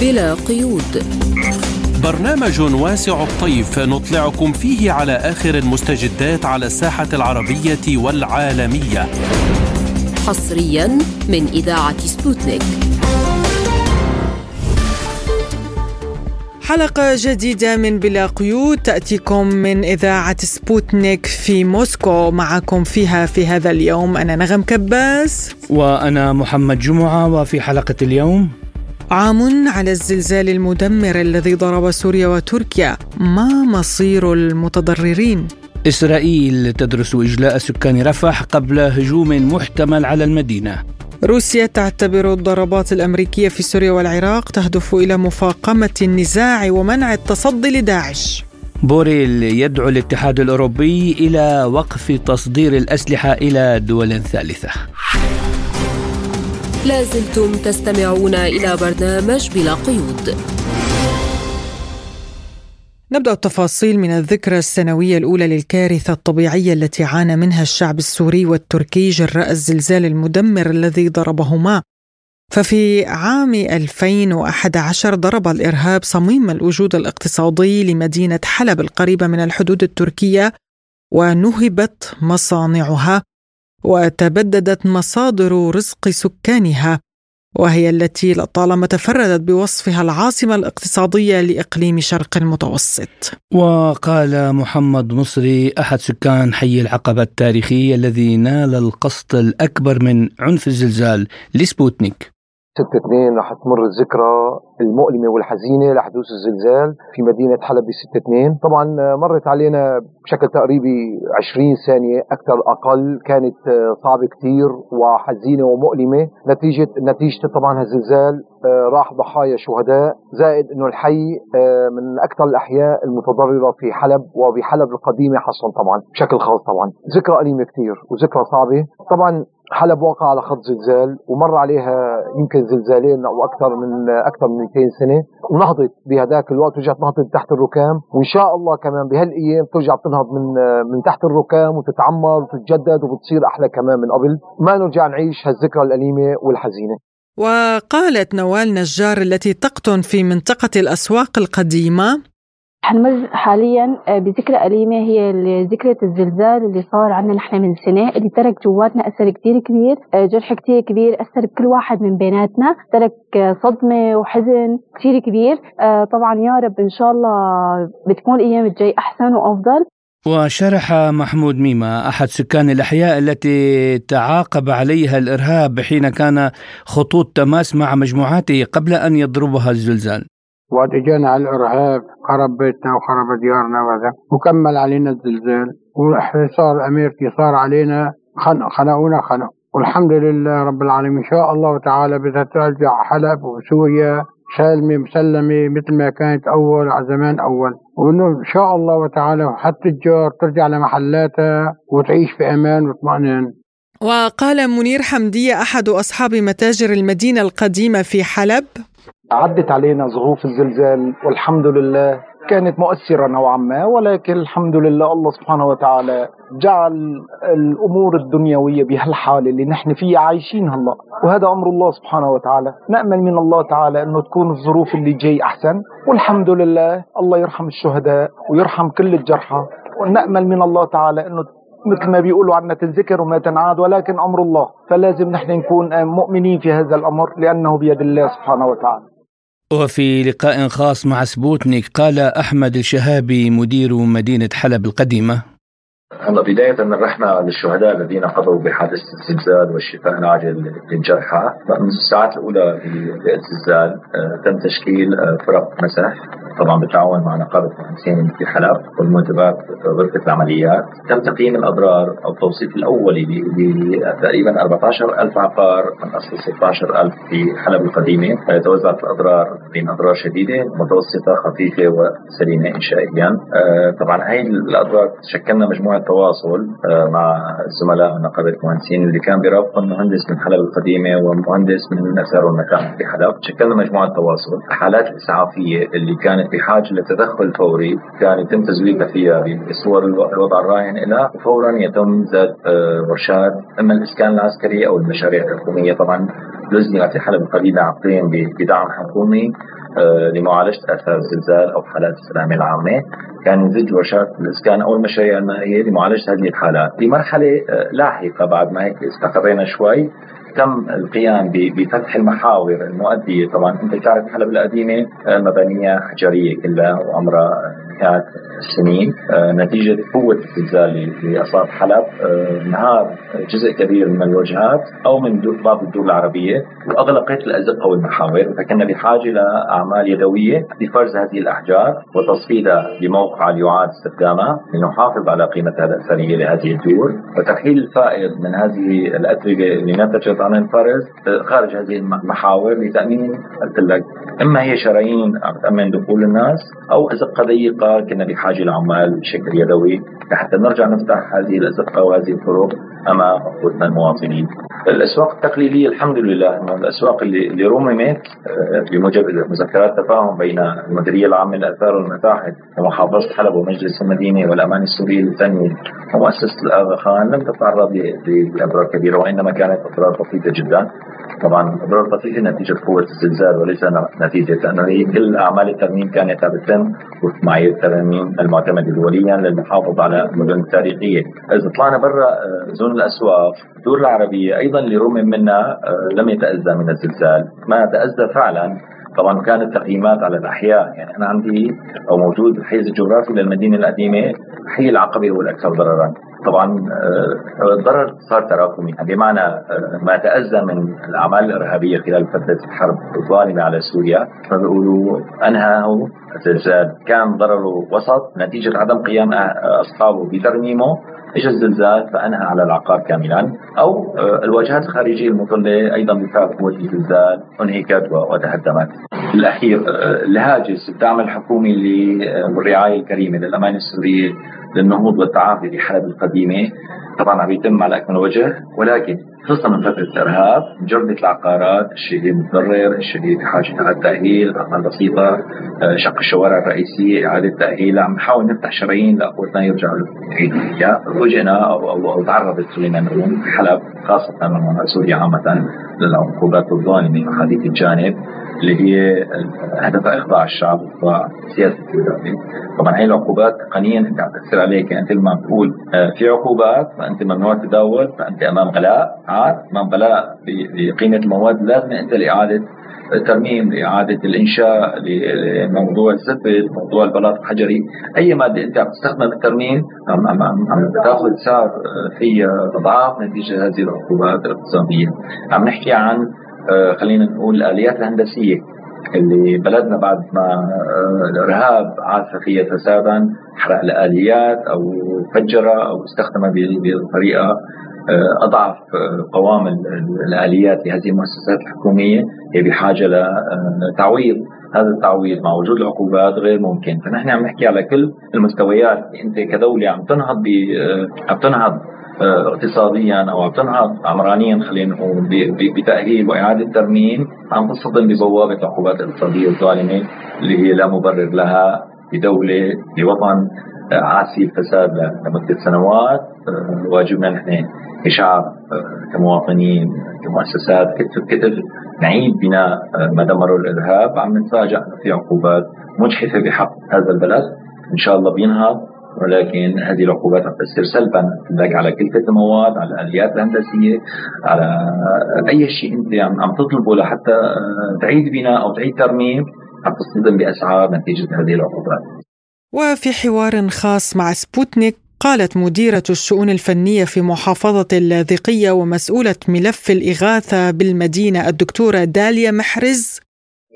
بلا قيود. برنامج واسع الطيف نطلعكم فيه على آخر المستجدات على الساحة العربية والعالمية. حصريا من إذاعة سبوتنيك. حلقة جديدة من بلا قيود. تأتيكم من إذاعة سبوتنيك في موسكو. معكم فيها في هذا اليوم أنا نغم كباس وأنا محمد جمعة وفي حلقة اليوم عام على الزلزال المدمر الذي ضرب سوريا وتركيا ما مصير المتضررين؟ إسرائيل تدرس إجلاء سكان رفح قبل هجوم محتمل على المدينة روسيا تعتبر الضربات الأمريكية في سوريا والعراق تهدف إلى مفاقمة النزاع ومنع التصدي لداعش. بوريل يدعو الاتحاد الأوروبي إلى وقف تصدير الأسلحة إلى دول ثالثة. لازلتم تستمعون إلى برنامج بلا قيود. نبدأ التفاصيل من الذكرى السنوية الأولى للكارثة الطبيعية التي عانى منها الشعب السوري والتركي جراء الزلزال المدمر الذي ضربهما ففي عام 2011 ضرب الإرهاب صميم الوجود الاقتصادي لمدينة حلب القريبة من الحدود التركية ونهبت مصانعها وتبددت مصادر رزق سكانها وهي التي لطالما تفردت بوصفها العاصمة الاقتصادية لإقليم شرق المتوسط. وقال محمد مصري أحد سكان حي العقبة التاريخي الذي نال القسط الأكبر من عنف الزلزال لسبوتنيك. 6 2 رح تمر الذكرى المؤلمة والحزينة لحدوث الزلزال في مدينة حلب ب 6 2 طبعا مرت علينا بشكل تقريبي 20 ثانية أكثر أقل. كانت صعبة كثير وحزينة ومؤلمة. نتيجة نتيجة طبعا هالزلزال راح ضحايا شهداء. زائد إنه الحي من أكثر الأحياء المتضررة في حلب وبحلب القديمة حصلا طبعا. بشكل خاص طبعا. ذكرى أليمة كثير وذكرى صعبة. طبعا حلب واقع على خط زلزال ومر عليها يمكن زلزالين أو أكثر من أكثر من 200 سنة. ونهضت بهذاك الوقت رجعت نهضت تحت الركام. وإن شاء الله كمان بهالأيام ترجع تنهض من من تحت الركام وتتعمر وتتجدد وبتصير أحلى كمان من قبل. ما نرجع نعيش هالذكرى الأليمة والحزينة. وقالت نوال نجار التي تقطن في منطقة الأسواق القديمة حنمر حاليا آه، بذكرى أليمة هي ذكرى الزلزال اللي صار عنا نحن من سنة اللي ترك جواتنا أثر كتير كبير آه، جرح كتير كبير أثر بكل واحد من بيناتنا ترك آه، صدمة وحزن كتير كبير. طبعا يا رب إن شاء الله بتكون الأيام الجاي أحسن وأفضل. وشرح محمود ميمة أحد سكان الأحياء التي تعاقب عليها الإرهاب حين كان خطوط تماس مع مجموعاته قبل أن يضربها الزلزال. وقت اجانا على الارهاب خرب بيتنا وخرب ديارنا وهذا. وكمل علينا الزلزال والحصار الامريكي صار علينا خنق خنقونا خنق. والحمد لله رب العالمين. إن شاء الله تعالى بدها ترجع حلب وسوريا سالمة مسلمة مثل ما كانت أول على زمان أول. وإنه إن شاء الله تعالى حتى التجار ترجع لمحلاتها وتعيش في أمان واطمئنان. وقال منير حمدية أحد أصحاب متاجر المدينة القديمة في حلب عدت علينا ظروف الزلزال والحمد لله كانت مؤثرة نوعا ما ولكن الحمد لله الله سبحانه وتعالى جعل الأمور الدنيوية بهالحالة اللي نحن فيها عايشين هلا وهذا أمر الله سبحانه وتعالى. نأمل من الله تعالى أنه تكون الظروف اللي جاي أحسن. والحمد لله الله يرحم الشهداء ويرحم كل الجرحى. ونأمل من الله تعالى أنه مثل ما بيقولوا عنا تنذكر وما تنعاد ولكن أمر الله. فلازم نحن نكون مؤمنين في هذا الأمر لأنه بيد الله سبحانه وتعالى. وفي لقاء خاص مع سبوتنيك قال أحمد الشهابي مدير مدينة حلب القديمة. هلا بداية رحنا للشهداء الذين قضوا بحادث الزلزال والشفاء العاجل للجرحى من الساعات الأولى للزلزال آه، تم تشكيل آه، فرق مسح طبعا بالتعاون مع نقابة المهندسين في حلب والمنتبات غرفة العمليات. تم تقييم الأضرار أو التوصيف الأولي لتقريبا 14 ألف عقار من أصل 16 ألف في حلب القديمة. آه، توزعت الأضرار بين أضرار شديدة متوسطة خفيفة وسليمة إنشائيا. طبعا هاي الأضرار شكلنا مجموعة تواصل آه، مع زملاء نقابة المهندسين اللي كان برافق مهندس من حلب القديمة ومهندس من الأثار والمتاحف في حلب. شكلنا مجموعة تواصل. الحالات الإسعافية اللي كانت بحاجة لتدخل فوري كان يتم تزويدها فيها بصور الوضع الراهن لها وفورا يتم زاد آه، ورشات إما الإسكان العسكري أو المشاريع الحكومية طبعا وزع في حلب القليلة عقدين بدعم حكومي آه، لمعالجة آثار الزلزال أو حالات السلامة العامة. كان ينزج ورشات الإسكان أو المشاريع المائية لمعالجة هذه الحالات. في مرحلة آه، لاحقة بعد ما هيك استقرينا شوي تم القيام بفتح المحاور المؤدية. طبعا أنت تعرف حلب القديمة آه، مبانيها حجرية كلها وعمرها مئات السنين آه، نتيجة قوة الزلزال اللي أصاب حلب. آه، انهار جزء كبير من الوجهات أو من بعض الدول العربية. وأغلقت الأزقة والمحاور. فكنا بحاجة لأعمال يدوية لفرز هذه الأحجار وتصفيدها بموقع يعاد استخدامها لنحافظ على قيمتها الأثرية لهذه الدول. وترحيل الفائض من هذه الأتربة اللي نتجت عن الفرز آه، خارج هذه المحاور لتأمين قلت لك إما هي شرايين عم تأمن دخول الناس أو أزقة ضيقة كنا بحاجة لعمال بشكل يدوي لحتى نرجع نفتح هذه الازقه وهذه الطرق امام أخوتنا المواطنين. الأسواق التقليدية الحمد لله انه الأسواق اللي اللي رممت آه، بموجب مذكرات تفاهم بين المديرية العامة للأثار والمتاحف ومحافظه حلب ومجلس المدينة والأمان السوري للتنمية ومؤسسة الاغا خان لم تتعرض لاضرار كبيرة وإنما كانت اضرار بسيطة جدا. طبعا اضرار بسيطه نتيجة قوة الزلزال وليس نتيجة لأنه هي كل أعمال الترميم كانت تتم وفق معايير الترميم المعتمده دوليا للمحافظه على المدن التاريخية. إذا طلعنا برا آه، زون الأسواق الدول العربية أيضا اللي رمم منها آه، لم يتأذى من الزلزال، ما تأذى فعلا؟ طبعا كانت تقييمات على الأحياء. يعني أنا عندي أو موجود الحيز الجغرافي للمدينة القديمة حي العقبة هو الأكثر ضررا. طبعا آه، الضرر صار تراكمي. بمعنى آه، ما تأذى من الأعمال الإرهابية خلال فترة الحرب الظالمة على سوريا. فبيقولوا أنهاه الزلزال كان ضرره وسط نتيجة عدم قيام أصحابه بترميمه. اجى الزلزال فأنهى على العقار كاملا. أو آه، الواجهات الخارجية المطلة أيضا بسبب قوة الزلزال انهكت وتهدمت. الأخير الهاجس الدعم الحكومي للرعايه الكريمة للأمانة السورية. للنهوض والتعافي في حلب القديمة. طبعا عم يتم على أكمل وجه ولكن خصوصا من فترة الإرهاب جردة العقارات الشيء اللي متضرر الشيء اللي بحاجة إلى التأهيل أعمال بسيطة آه، شق الشوارع الرئيسية إعادة تأهيل. عم نحاول نفتح شرايين لأخوتنا يرجعوا يعيدوا فيها وجئنا أو, أو, تعرضت خلينا نقول حلب خاصة من سوريا عامة للعقوبات الظالمة حديث الجانب اللي هي هدفها إخضاع الشعب وإخضاع سياسة الدولة. طبعا هي العقوبات تقنيا أنت عم تاثر عليك يعني مثل ما بتقول آه، في عقوبات فأنت ممنوع تداول فأنت أمام غلاء. عاد امام غلاء بقيمه المواد لازم انت لاعاده الترميم لإعادة الإنشاء لموضوع الزبد موضوع البلاط الحجري. أي مادة أنت عم تستخدم الترميم عم, عم, عم تاخذ سعر فيها أضعاف نتيجة هذه العقوبات الاقتصادية. عم نحكي عن آه، خلينا نقول الآليات الهندسية اللي بلدنا بعد ما آه، الارهاب عاث فيها فسادا حرق الآليات أو فجرها أو استخدمها بطريقه آه، أضعف قوام الآليات لهذه المؤسسات الحكومية هي بحاجة لتعويض هذا التعويض مع وجود العقوبات غير ممكن. فنحن عم نحكي على كل المستويات. أنت كدولة عم تنهض عم تنهض آه، اقتصاديا أو عم تنهض عمرانيا خلينا نقول بتأهيل وإعادة ترميم عم تصطدم ببوابة العقوبات الاقتصادية الظالمة اللي هي لا مبرر لها بدولة بوطن. آه، عاسي الفساد لمدة سنوات آه، واجبنا نحن كشعب كمواطنين كمؤسسات كتف نعيد بناء ما دمره الإرهاب. عم نتفاجئ إنه في عقوبات مجحفة بحق هذا البلد. إن شاء الله بينهض ولكن هذه العقوبات عم تأثر سلبا. على كلفة المواد على الآليات الهندسية على أي شيء أنت عم تطلبه لحتى تعيد بناء أو تعيد ترميم عم تصطدم بأسعار نتيجة هذه العقوبات. وفي حوار خاص مع سبوتنيك قالت مديرة الشؤون الفنية في محافظة اللاذقية ومسؤولة ملف الإغاثة بالمدينة الدكتورة داليا محرز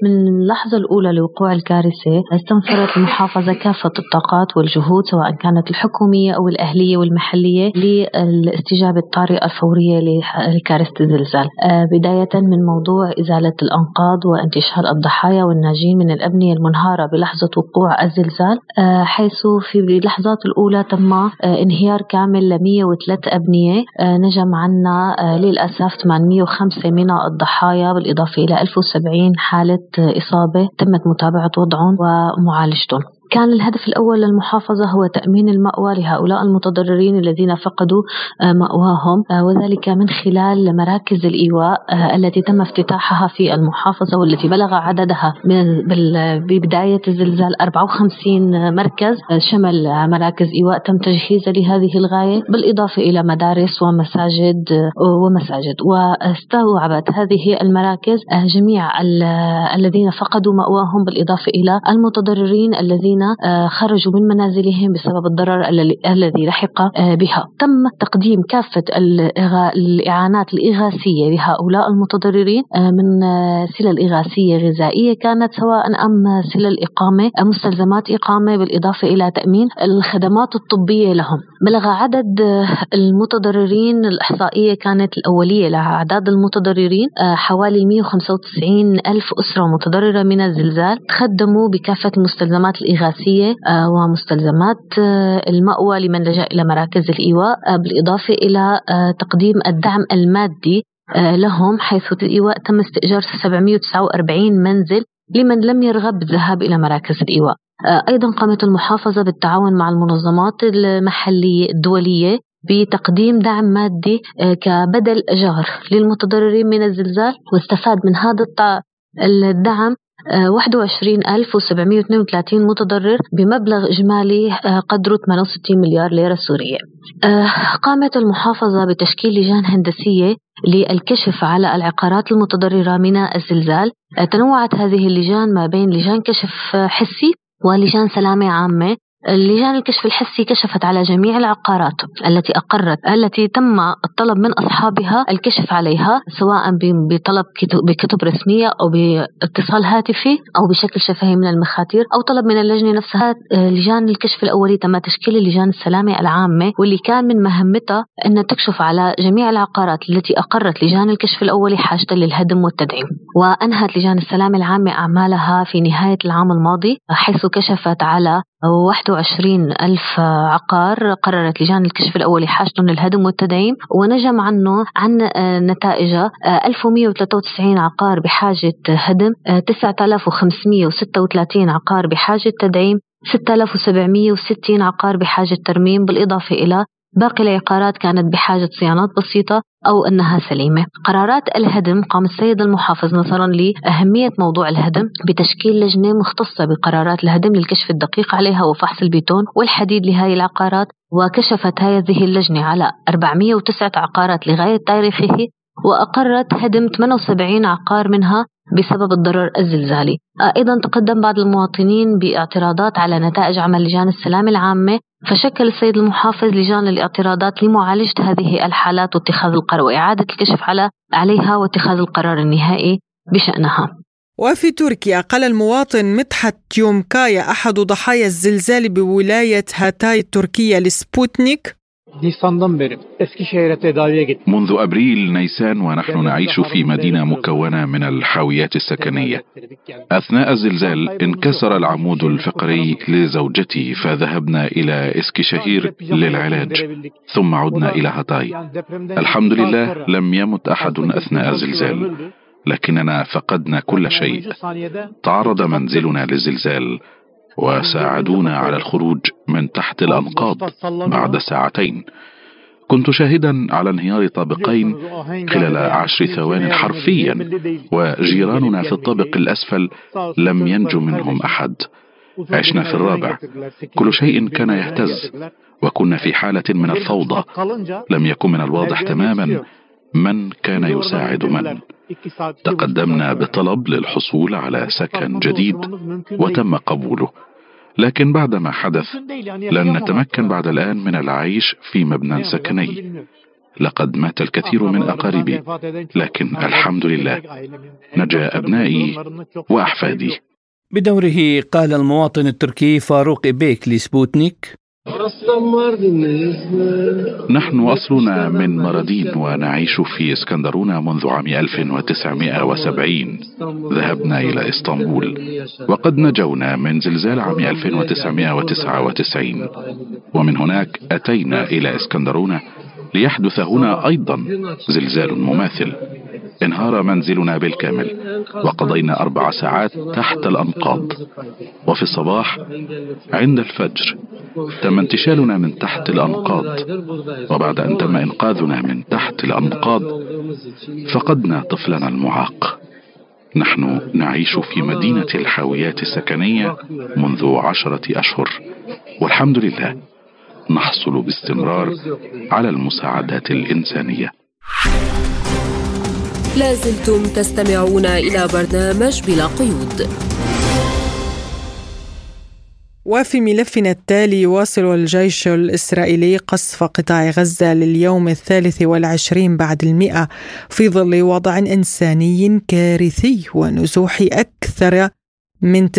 من اللحظة الأولى لوقوع الكارثة استنفرت المحافظة كافة الطاقات والجهود سواء كانت الحكومية أو الأهلية والمحلية للاستجابة الطارئة الفورية لكارثة الزلزال. آه، بداية من موضوع إزالة الأنقاض وانتشال الضحايا والناجين من الأبنية المنهارة بلحظة وقوع الزلزال. آه، حيث في اللحظات الأولى تم آه، انهيار كامل ل 103 أبنية. نجم عنا للأسف 805 من الضحايا بالإضافة إلى 1070 حالة إصابة تمت متابعة وضعهم ومعالجتهم. كان الهدف الأول للمحافظة هو تأمين المأوى لهؤلاء المتضررين الذين فقدوا آه، مأواهم آه، وذلك من خلال مراكز الإيواء آه، التي تم افتتاحها في المحافظة والتي بلغ عددها ببداية الزلزال 54 مركز شمل مراكز إيواء تم تجهيزها لهذه الغاية بالإضافة إلى مدارس ومساجد ومساجد. واستوعبت هذه المراكز جميع الذين فقدوا مأواهم بالإضافة إلى المتضررين الذين خرجوا من منازلهم بسبب الضرر الذي لحق بها. تم تقديم كافة الإعانات الإغاثية لهؤلاء المتضررين من سلل إغاثية غذائية كانت سواء أم سلل إقامة مستلزمات إقامة بالإضافة إلى تأمين الخدمات الطبية لهم. بلغ عدد المتضررين الإحصائية كانت الأولية لأعداد المتضررين حوالي 195 ألف أسرة متضررة من الزلزال تخدموا بكافة المستلزمات الإغاثية. ومستلزمات المأوى لمن لجأ إلى مراكز الإيواء بالإضافة إلى تقديم الدعم المادي لهم حيث الإيواء تم استئجار 749 منزل لمن لم يرغب بالذهاب إلى مراكز الإيواء. أيضا قامت المحافظة بالتعاون مع المنظمات المحلية الدولية بتقديم دعم مادي كبدل جار للمتضررين من الزلزال واستفاد من هذا الدعم 21732 متضرر بمبلغ إجمالي آه، قدره 68 مليار ليرة سورية. آه، قامت المحافظة بتشكيل لجان هندسية للكشف على العقارات المتضررة من الزلزال. آه، تنوعت هذه اللجان ما بين لجان كشف حسي ولجان سلامة عامة. لجان الكشف الحسي كشفت على جميع العقارات التي أقرت التي تم الطلب من أصحابها الكشف عليها سواء بطلب بكتب رسمية أو باتصال هاتفي أو بشكل شفهي من المخاتير أو طلب من اللجنة نفسها. لجان الكشف الأولي تم تشكيل لجان السلامة العامة واللي كان من مهمتها أن تكشف على جميع العقارات التي أقرت لجان الكشف الأولي حاجة للهدم والتدعيم. وأنهت لجان السلامة العامة أعمالها في نهاية العام الماضي حيث كشفت على 21 ألف عقار قررت لجان الكشف الأولي حاجتهم للهدم والتدعيم ونجم عنه عن آه، نتائج 1193 آه، عقار بحاجة هدم 9536 آه، عقار بحاجة تدعيم 6760 عقار بحاجة ترميم بالإضافة إلى باقي العقارات كانت بحاجة صيانات بسيطة. أو أنها سليمة. قرارات الهدم قام السيد المحافظ نظرا لأهمية موضوع الهدم بتشكيل لجنة مختصة بقرارات الهدم للكشف الدقيق عليها وفحص البيتون والحديد لهذه العقارات وكشفت هذه اللجنة على 409 عقارات لغاية تاريخه وأقرت هدم 78 عقار منها بسبب الضرر الزلزالي. أيضا تقدم بعض المواطنين باعتراضات على نتائج عمل لجان السلامة العامة فشكل السيد المحافظ لجان للاعتراضات لمعالجة هذه الحالات واتخاذ القرار وإعادة الكشف على عليها واتخاذ القرار النهائي بشأنها. وفي تركيا قال المواطن مدحت يومكايا أحد ضحايا الزلزال بولاية هاتاي التركية لسبوتنيك Nisan'dan beri Eskişehir'e tedaviye gittim. منذ أبريل نيسان ونحن نعيش في مدينة مكونة من الحاويات السكنية. أثناء الزلزال انكسر العمود الفقري لزوجتي فذهبنا إلى إسكشهير للعلاج. ثم عدنا إلى هاتاي. الحمد لله لم يمت أحد أثناء الزلزال. لكننا فقدنا كل شيء. تعرض منزلنا للزلزال. وساعدونا على الخروج من تحت الأنقاض بعد ساعتين. كنت شاهدا على انهيار طابقين خلال عشر ثوان حرفيا وجيراننا في الطابق الأسفل لم ينجو منهم أحد. عشنا في الرابع. كل شيء كان يهتز وكنا في حالة من الفوضى. لم يكن من الواضح تماما من كان يساعد من. تقدمنا بطلب للحصول على سكن جديد وتم قبوله. لكن بعد ما حدث لن نتمكن بعد الآن من العيش في مبنى سكني. لقد مات الكثير من أقاربي لكن الحمد لله. نجا أبنائي وأحفادي. بدوره قال المواطن التركي فاروق إبيك لسبوتنيك. نحن أصلنا من مردين ونعيش في اسكندرونة منذ عام 1970 ذهبنا إلى إسطنبول. وقد نجونا من زلزال عام 1999 ومن هناك أتينا إلى اسكندرونة ليحدث هنا أيضا زلزال مماثل. انهار منزلنا بالكامل. وقضينا أربع ساعات تحت الأنقاض. وفي الصباح عند الفجر تم انتشالنا من تحت الأنقاض. وبعد أن تم إنقاذنا من تحت الأنقاض فقدنا طفلنا المعاق. نحن نعيش في مدينة الحاويات السكنية منذ عشرة أشهر. والحمد لله نحصل باستمرار على المساعدات الإنسانية. لازلتم تستمعون إلى برنامج بلا قيود. وفي ملفنا التالي يواصل الجيش الإسرائيلي قصف قطاع غزة لليوم الثالث والعشرين بعد المئة في ظل وضع إنساني كارثي ونزوح أكثر من 90%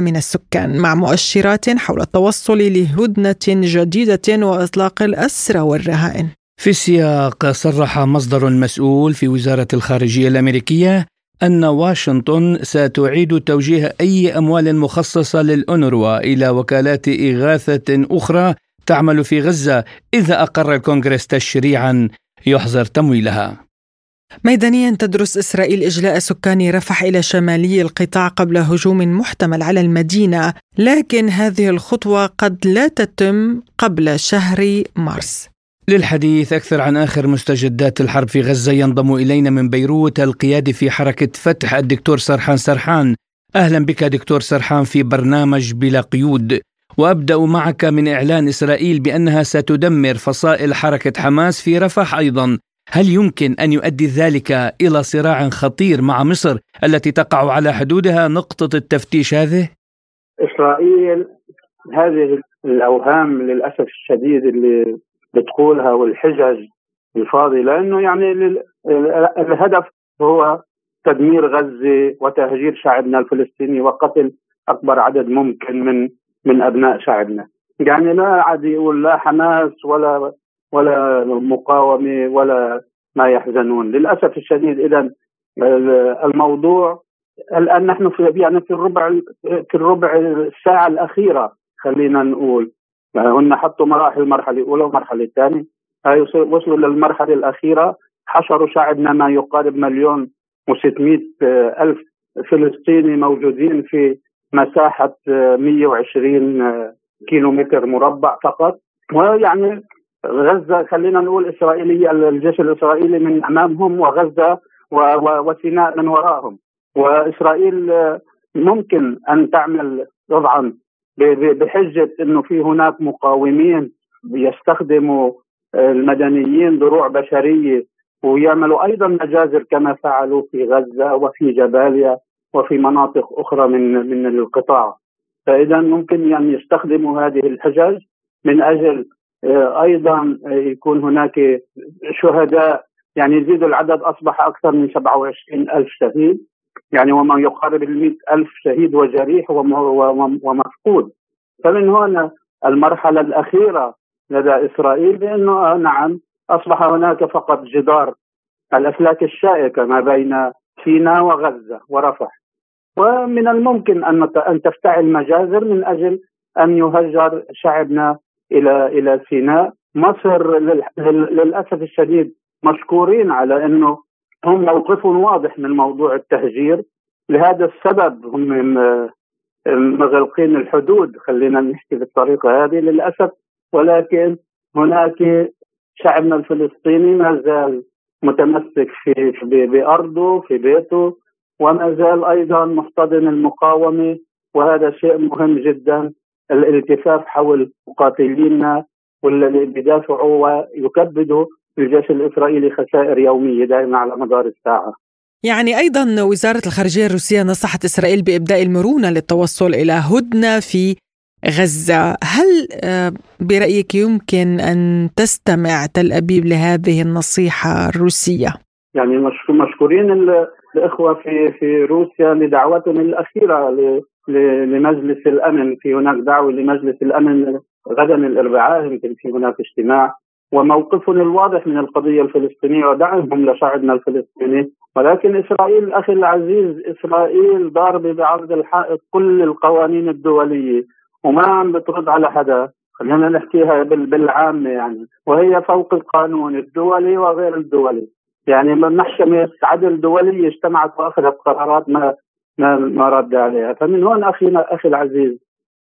من السكان مع مؤشرات حول التوصل لهدنة جديدة وإطلاق الأسرى والرهائن. في السياق صرح مصدر مسؤول في وزارة الخارجية الأمريكية أن واشنطن ستعيد توجيه أي أموال مخصصة للأونروا إلى وكالات إغاثة أخرى تعمل في غزة إذا أقر الكونغرس تشريعا يحظر تمويلها. ميدانيا تدرس إسرائيل إجلاء سكان رفح إلى شمالي القطاع قبل هجوم محتمل على المدينة لكن هذه الخطوة قد لا تتم قبل شهر مارس. للحديث أكثر عن آخر مستجدات الحرب في غزة ينضم إلينا من بيروت القيادي في حركة فتح الدكتور سرحان سرحان. أهلا بك دكتور سرحان في برنامج بلا قيود. وأبدأ معك من إعلان إسرائيل بأنها ستدمر فصائل حركة حماس في رفح أيضا. هل يمكن أن يؤدي ذلك إلى صراع خطير مع مصر التي تقع على حدودها نقطة التفتيش هذه؟ إسرائيل هذه الأوهام للأسف الشديد اللي بتقولها والحجج الفاضية لأنه يعني الهدف هو تدمير غزة وتهجير شعبنا الفلسطيني وقتل أكبر عدد ممكن من من أبناء شعبنا يعني لا عاد يقول لا حماس ولا ولا مقاومة ولا ما يحزنون. للأسف الشديد إذا الموضوع الآن نحن في يعني في الربع في الربع الساعة الأخيرة خلينا نقول هن حطوا مراحل مرحله اولى ومرحله ثانية وصلوا للمرحلة الأخيرة حشروا شعبنا ما يقارب مليون و600 ألف فلسطيني موجودين في مساحة 120 كيلو متر مربع فقط. ويعني غزة خلينا نقول إسرائيلية الجيش الإسرائيلي من أمامهم وغزة وسيناء من وراءهم وإسرائيل ممكن أن تعمل طبعا بحجة إنه في هناك مقاومين يستخدموا المدنيين دروع بشرية ويعملوا أيضا مجازر كما فعلوا في غزة وفي جباليا وفي مناطق أخرى من من القطاع. فاذا ممكن يعني يستخدموا هذه الحجج من أجل آه، أيضا يكون هناك شهداء يعني يزيد العدد أصبح أكثر من 27 ألف شهيد. يعني وما يقارب ال ألف شهيد وجريح ومفقود. فمن هنا المرحلة الأخيرة لدى إسرائيل بأنه نعم أصبح هناك فقط جدار الأفلاك الشائكة ما بين سيناء وغزة ورفح. ومن الممكن أن أن تفتعل مجازر من أجل أن يهجر شعبنا إلى إلى سيناء. مصر للأسف الشديد مشكورين على أنه هم موقفهم واضح من موضوع التهجير. لهذا السبب هم مغلقين الحدود خلينا نحكي بالطريقة هذه للأسف. ولكن هناك شعبنا الفلسطيني ما زال متمسك في بأرضه في بيته وما زال أيضا محتضن المقاومة. وهذا شيء مهم جدا. الالتفاف حول مقاتلينا والذي بيدافعوا ويكبدوا الجيش الإسرائيلي خسائر يومية دائما على مدار الساعة يعني أيضا وزارة الخارجية الروسية نصحت إسرائيل بإبداء المرونة للتوصل إلى هدنة في غزة هل آه، برأيك يمكن أن تستمع تل أبيب لهذه النصيحة الروسية؟ يعني مشكورين الإخوة في في روسيا لدعوتهم الأخيرة لمجلس الأمن في هناك دعوة لمجلس الأمن غدا الأربعاء يمكن في هناك اجتماع. وموقفهم الواضح من القضية الفلسطينية ودعمهم لشعبنا الفلسطيني. ولكن إسرائيل أخي العزيز إسرائيل ضاربة بعرض الحائط كل القوانين الدولية. وما عم بترد على حدا. خلينا نحكيها بالعامة يعني. وهي فوق القانون الدولي وغير الدولي. يعني محكمة عدل دولية اجتمعت وأخذت قرارات ما ما ما رد عليها. فمن هون أخينا أخي العزيز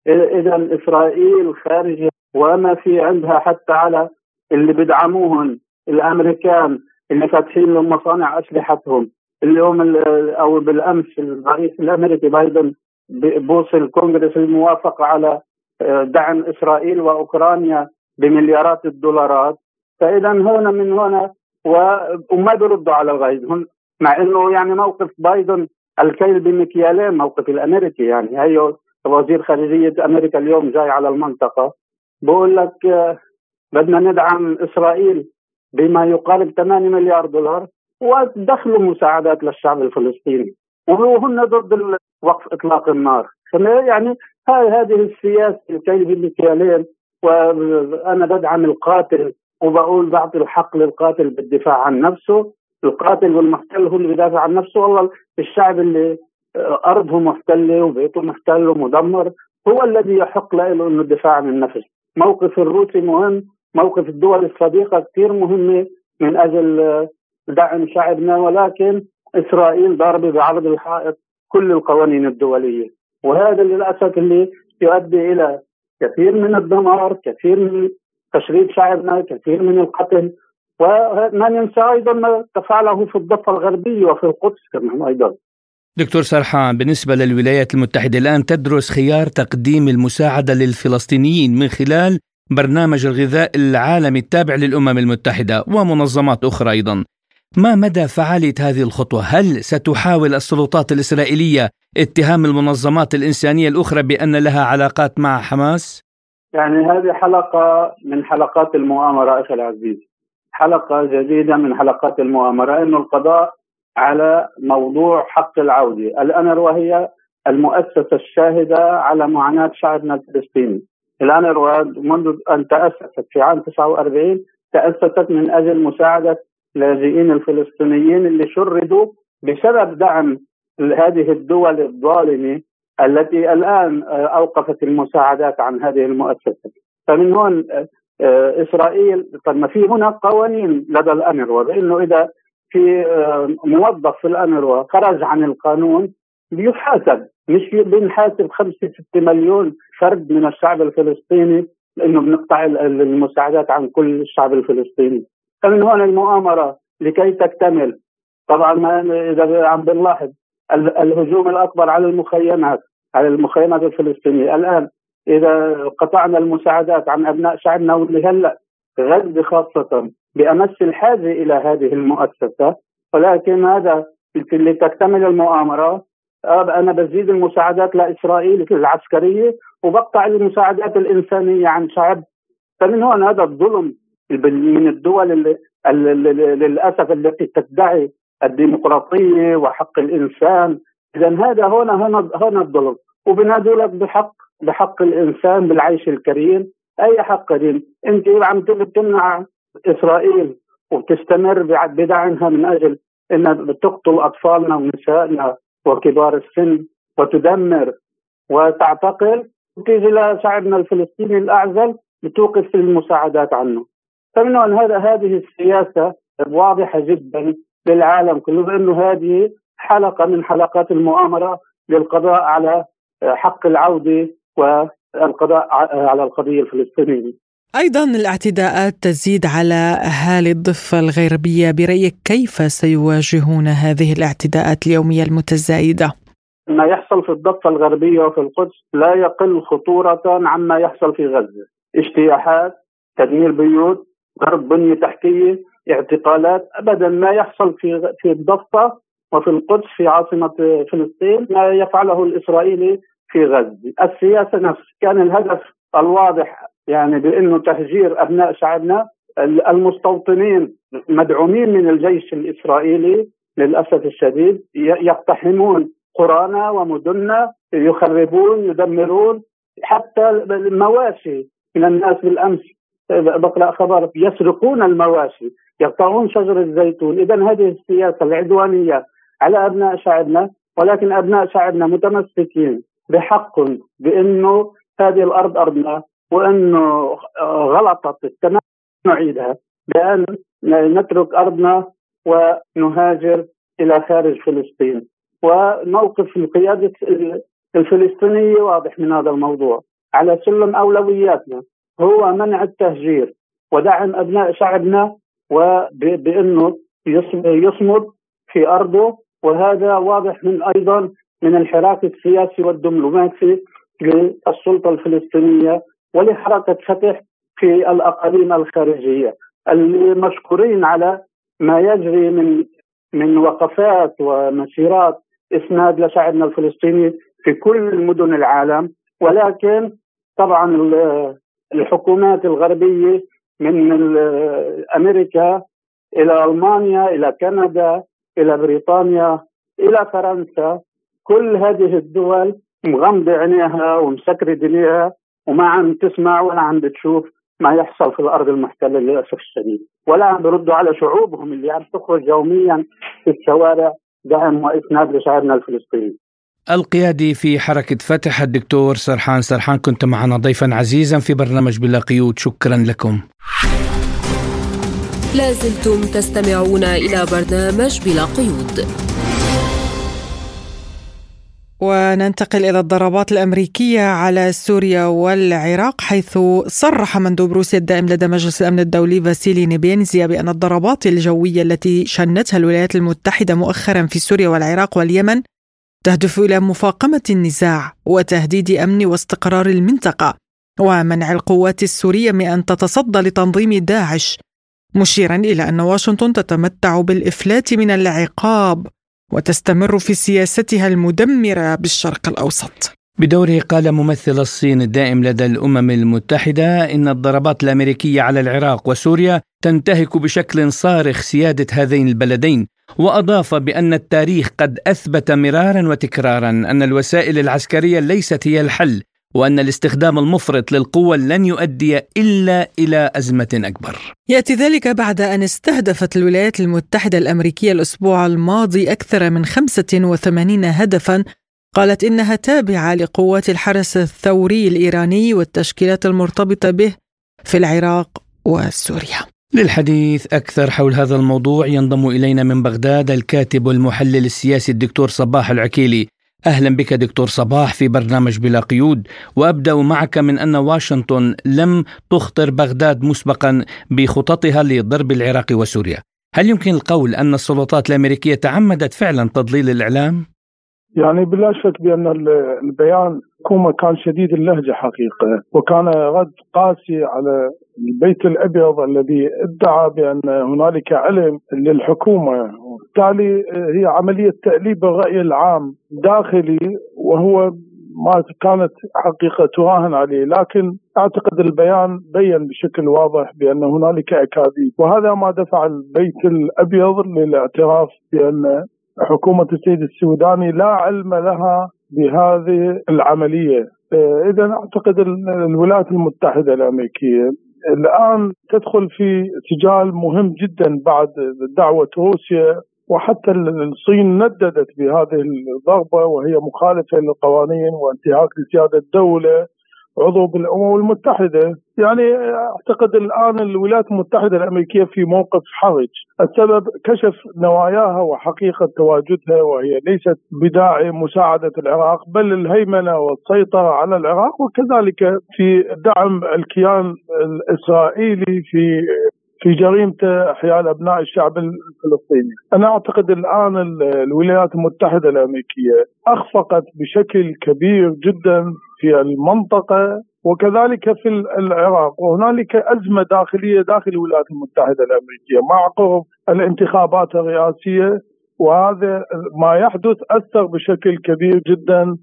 إذا إسرائيل خارجة وما في عندها حتى على اللي بدعموهم الأمريكان اللي فاتحين لهم مصانع أسلحتهم اليوم أو بالأمس الرئيس الأمريكي بايدن بوصل الكونغرس الموافقة على آه، دعم إسرائيل وأوكرانيا بمليارات الدولارات. فإذا هنا من هنا وما بيردوا على بايدن مع إنه يعني موقف بايدن الكيل بمكيالين موقف الأمريكي يعني. هي وزير خارجية أمريكا اليوم جاي على المنطقة بقول لك آه، بدنا ندعم إسرائيل بما يقارب 8 مليار دولار ودخلوا مساعدات للشعب الفلسطيني. وهن ضد وقف إطلاق النار. يعني هاي هذه السياسة الكيل بمكيالين وأنا بدعم القاتل وبقول بعطي الحق للقاتل بالدفاع عن نفسه. القاتل والمحتل هو اللي بيدافع عن نفسه. والله الشعب اللي أرضه محتلة وبيته محتل ومدمر هو الذي يحق له إنه الدفاع عن النفس. موقف الروسي مهم موقف الدول الصديقة كثير مهمة من أجل دعم شعبنا. ولكن إسرائيل ضاربة بعرض الحائط كل القوانين الدولية. وهذا للأسف اللي يؤدي إلى كثير من الدمار كثير من تشريد شعبنا كثير من القتل. وما ننسى أيضا ما تفعله في الضفة الغربية وفي القدس كمان أيضا دكتور سرحان بالنسبة للولايات المتحدة الآن تدرس خيار تقديم المساعدة للفلسطينيين من خلال برنامج الغذاء العالمي التابع للأمم المتحدة ومنظمات أخرى أيضا ما مدى فعالية هذه الخطوة؟ هل ستحاول السلطات الإسرائيلية اتهام المنظمات الإنسانية الأخرى بأن لها علاقات مع حماس؟ يعني هذه حلقة من حلقات المؤامرة أخي العزيز حلقة جديدة من حلقات المؤامرة. أنه القضاء على موضوع حق العودة. الأنروا هي المؤسسة الشاهدة على معاناة شعبنا الفلسطيني الأنروا منذ أن تأسست في عام 49 تأسست من أجل مساعدة اللاجئين الفلسطينيين اللي شردوا بسبب دعم هذه الدول الظالمة التي الآن أوقفت المساعدات عن هذه المؤسسة. فمن هون آه، إسرائيل طب ما في هنا قوانين لدى الأنروا بأنه إذا في آه، موظف في الأنروا خرج عن القانون بيحاسب مش بنحاسب خمسة ستة مليون فرد من الشعب الفلسطيني لأنه بنقطع المساعدات عن كل الشعب الفلسطيني. فمن هون المؤامرة لكي تكتمل. طبعا ما إذا عم بنلاحظ الهجوم الأكبر على المخيمات على المخيمات الفلسطينية. الآن إذا قطعنا المساعدات عن أبناء شعبنا واللي هلأ غزة خاصة بأمس الحاجة إلى هذه المؤسسة. ولكن هذا لتكتمل المؤامرة. أنا بزيد المساعدات لإسرائيل العسكرية وبقطع المساعدات الإنسانية عن شعب. فمن هون هذا الظلم من الدول اللي للأسف التي تدعي الديمقراطية وحق الإنسان. إذا هذا هنا هنا هنا الظلم. وبنادوا لك بحق. بحق الإنسان بالعيش الكريم. أي حق كريم أنت عم تمنع إسرائيل وبتستمر بدعمها من أجل أنها بتقتل أطفالنا ونسائنا وكبار السن وتدمر. وتعتقل وتيجي لشعبنا الفلسطيني الأعزل بتوقف المساعدات عنه. فمن هذا هذه السياسة واضحة جدا للعالم كله بأنه هذه حلقة من حلقات المؤامرة للقضاء على حق العودة والقضاء على القضية الفلسطينية. أيضا الاعتداءات تزيد على أهالي الضفة الغربية. برأيك كيف سيواجهون هذه الاعتداءات اليومية المتزايدة؟ ما يحصل في الضفة الغربية وفي القدس لا يقل خطورة عما يحصل في غزة. اجتياحات تدمير بيوت ضرب بنية تحتية اعتقالات. أبدا ما يحصل في في الضفة وفي القدس في عاصمة فلسطين ما يفعله الإسرائيلي في غزة. السياسة نفس كان الهدف الواضح يعني بأنه تهجير أبناء شعبنا. المستوطنين مدعومين من الجيش الإسرائيلي للأسف الشديد. يقتحمون قرانا ومدننا يخربون يدمرون. حتى المواشي من الناس بالأمس بقرأ خبر يسرقون المواشي يقطعون شجر الزيتون. إذا هذه السياسة العدوانية على أبناء شعبنا ولكن أبناء شعبنا متمسكين بحق بأنه هذه الأرض أرضنا وأنه غلطت التمام نعيدها بأن نترك أرضنا ونهاجر إلى خارج فلسطين. وموقف القياده الفلسطينيه واضح من هذا الموضوع. على سلم أولوياتنا هو منع التهجير ودعم أبناء شعبنا وبانه يصمد في أرضه وهذا واضح من أيضا من الحراك السياسي والدبلوماسي للسلطة الفلسطينية ولحركة فتح في الأقاليم الخارجية المشكورين على ما يجري من من وقفات ومسيرات إسناد لشعبنا الفلسطيني في كل مدن العالم. ولكن طبعا الحكومات الغربية من أمريكا إلى ألمانيا إلى كندا إلى بريطانيا إلى فرنسا كل هذه الدول مغمضة عينيها ومسكرة دنياها وما عم تسمع ولا عم بتشوف ما يحصل في الأرض المحتلة للأسف الشديد. ولا عم بردوا على شعوبهم اللي عم تخرج يوميا في الشوارع دعم واسناد لشعبنا الفلسطيني. القيادي في حركة فتح الدكتور سرحان. سرحان كنت معنا ضيفا عزيزا في برنامج بلا قيود. شكرا لكم. لازلتم تستمعون إلى برنامج بلا قيود. وننتقل إلى الضربات الأمريكية على سوريا والعراق حيث صرح مندوب روسيا الدائم لدى مجلس الأمن الدولي فاسيلي نيبينزيا بأن الضربات الجوية التي شنتها الولايات المتحدة مؤخرا في سوريا والعراق واليمن تهدف إلى مفاقمة النزاع وتهديد أمن واستقرار المنطقة ومنع القوات السورية من أن تتصدى لتنظيم داعش مشيرا إلى أن واشنطن تتمتع بالإفلات من العقاب. وتستمر في سياستها المدمرة بالشرق الأوسط. بدوره قال ممثل الصين الدائم لدى الأمم المتحدة إن الضربات الأمريكية على العراق وسوريا تنتهك بشكل صارخ سيادة هذين البلدين وأضاف بأن التاريخ قد أثبت مرارا وتكرارا أن الوسائل العسكرية ليست هي الحل وأن الاستخدام المفرط للقوة لن يؤدي إلا إلى أزمة أكبر. يأتي ذلك بعد أن استهدفت الولايات المتحدة الأمريكية الأسبوع الماضي أكثر من 85 هدفا قالت إنها تابعة لقوات الحرس الثوري الإيراني والتشكيلات المرتبطة به في العراق وسوريا. للحديث أكثر حول هذا الموضوع ينضم إلينا من بغداد الكاتب والمحلل السياسي الدكتور صباح العكيلي أهلا بك دكتور صباح في برنامج بلا قيود وأبدأ معك من أن واشنطن لم تخطر بغداد مسبقا بخططها لضرب العراق وسوريا هل يمكن القول أن السلطات الأمريكية تعمدت فعلا تضليل الإعلام؟ يعني بلا شك بأن البيان كوما كان شديد اللهجة حقيقة وكان رد قاسي على البيت الأبيض الذي ادعى بأن هنالك علم للحكومة. وبالتالي هي عملية تأليب الرأي العام داخلي وهو ما كانت حقيقة تراهن عليه لكن أعتقد البيان بين بشكل واضح بأن هنالك أكاذيب. وهذا ما دفع البيت الأبيض للاعتراف بأن حكومة السيد السوداني لا علم لها بهذه العملية. إذا أعتقد الولايات المتحدة الأمريكية الآن تدخل في سجال مهم جدا بعد دعوة روسيا وحتى الصين نددت بهذه الضربة وهي مخالفة للقوانين وانتهاك لسيادة الدولة. عضو بالأمم المتحدة، يعني أعتقد الآن الولايات المتحدة الأمريكية في موقف حرج، السبب كشف نواياها وحقيقة تواجدها وهي ليست بداعي مساعدة العراق بل الهيمنة والسيطرة على العراق وكذلك في دعم الكيان الإسرائيلي في في جريمته احياء أبناء الشعب الفلسطيني. أنا أعتقد الآن الولايات المتحدة الأمريكية أخفقت بشكل كبير جدا في المنطقة وكذلك في العراق وهنالك أزمة داخلية داخل الولايات المتحدة الأمريكية مع قرب الانتخابات الرئاسية وهذا ما يحدث أثر بشكل كبير جدا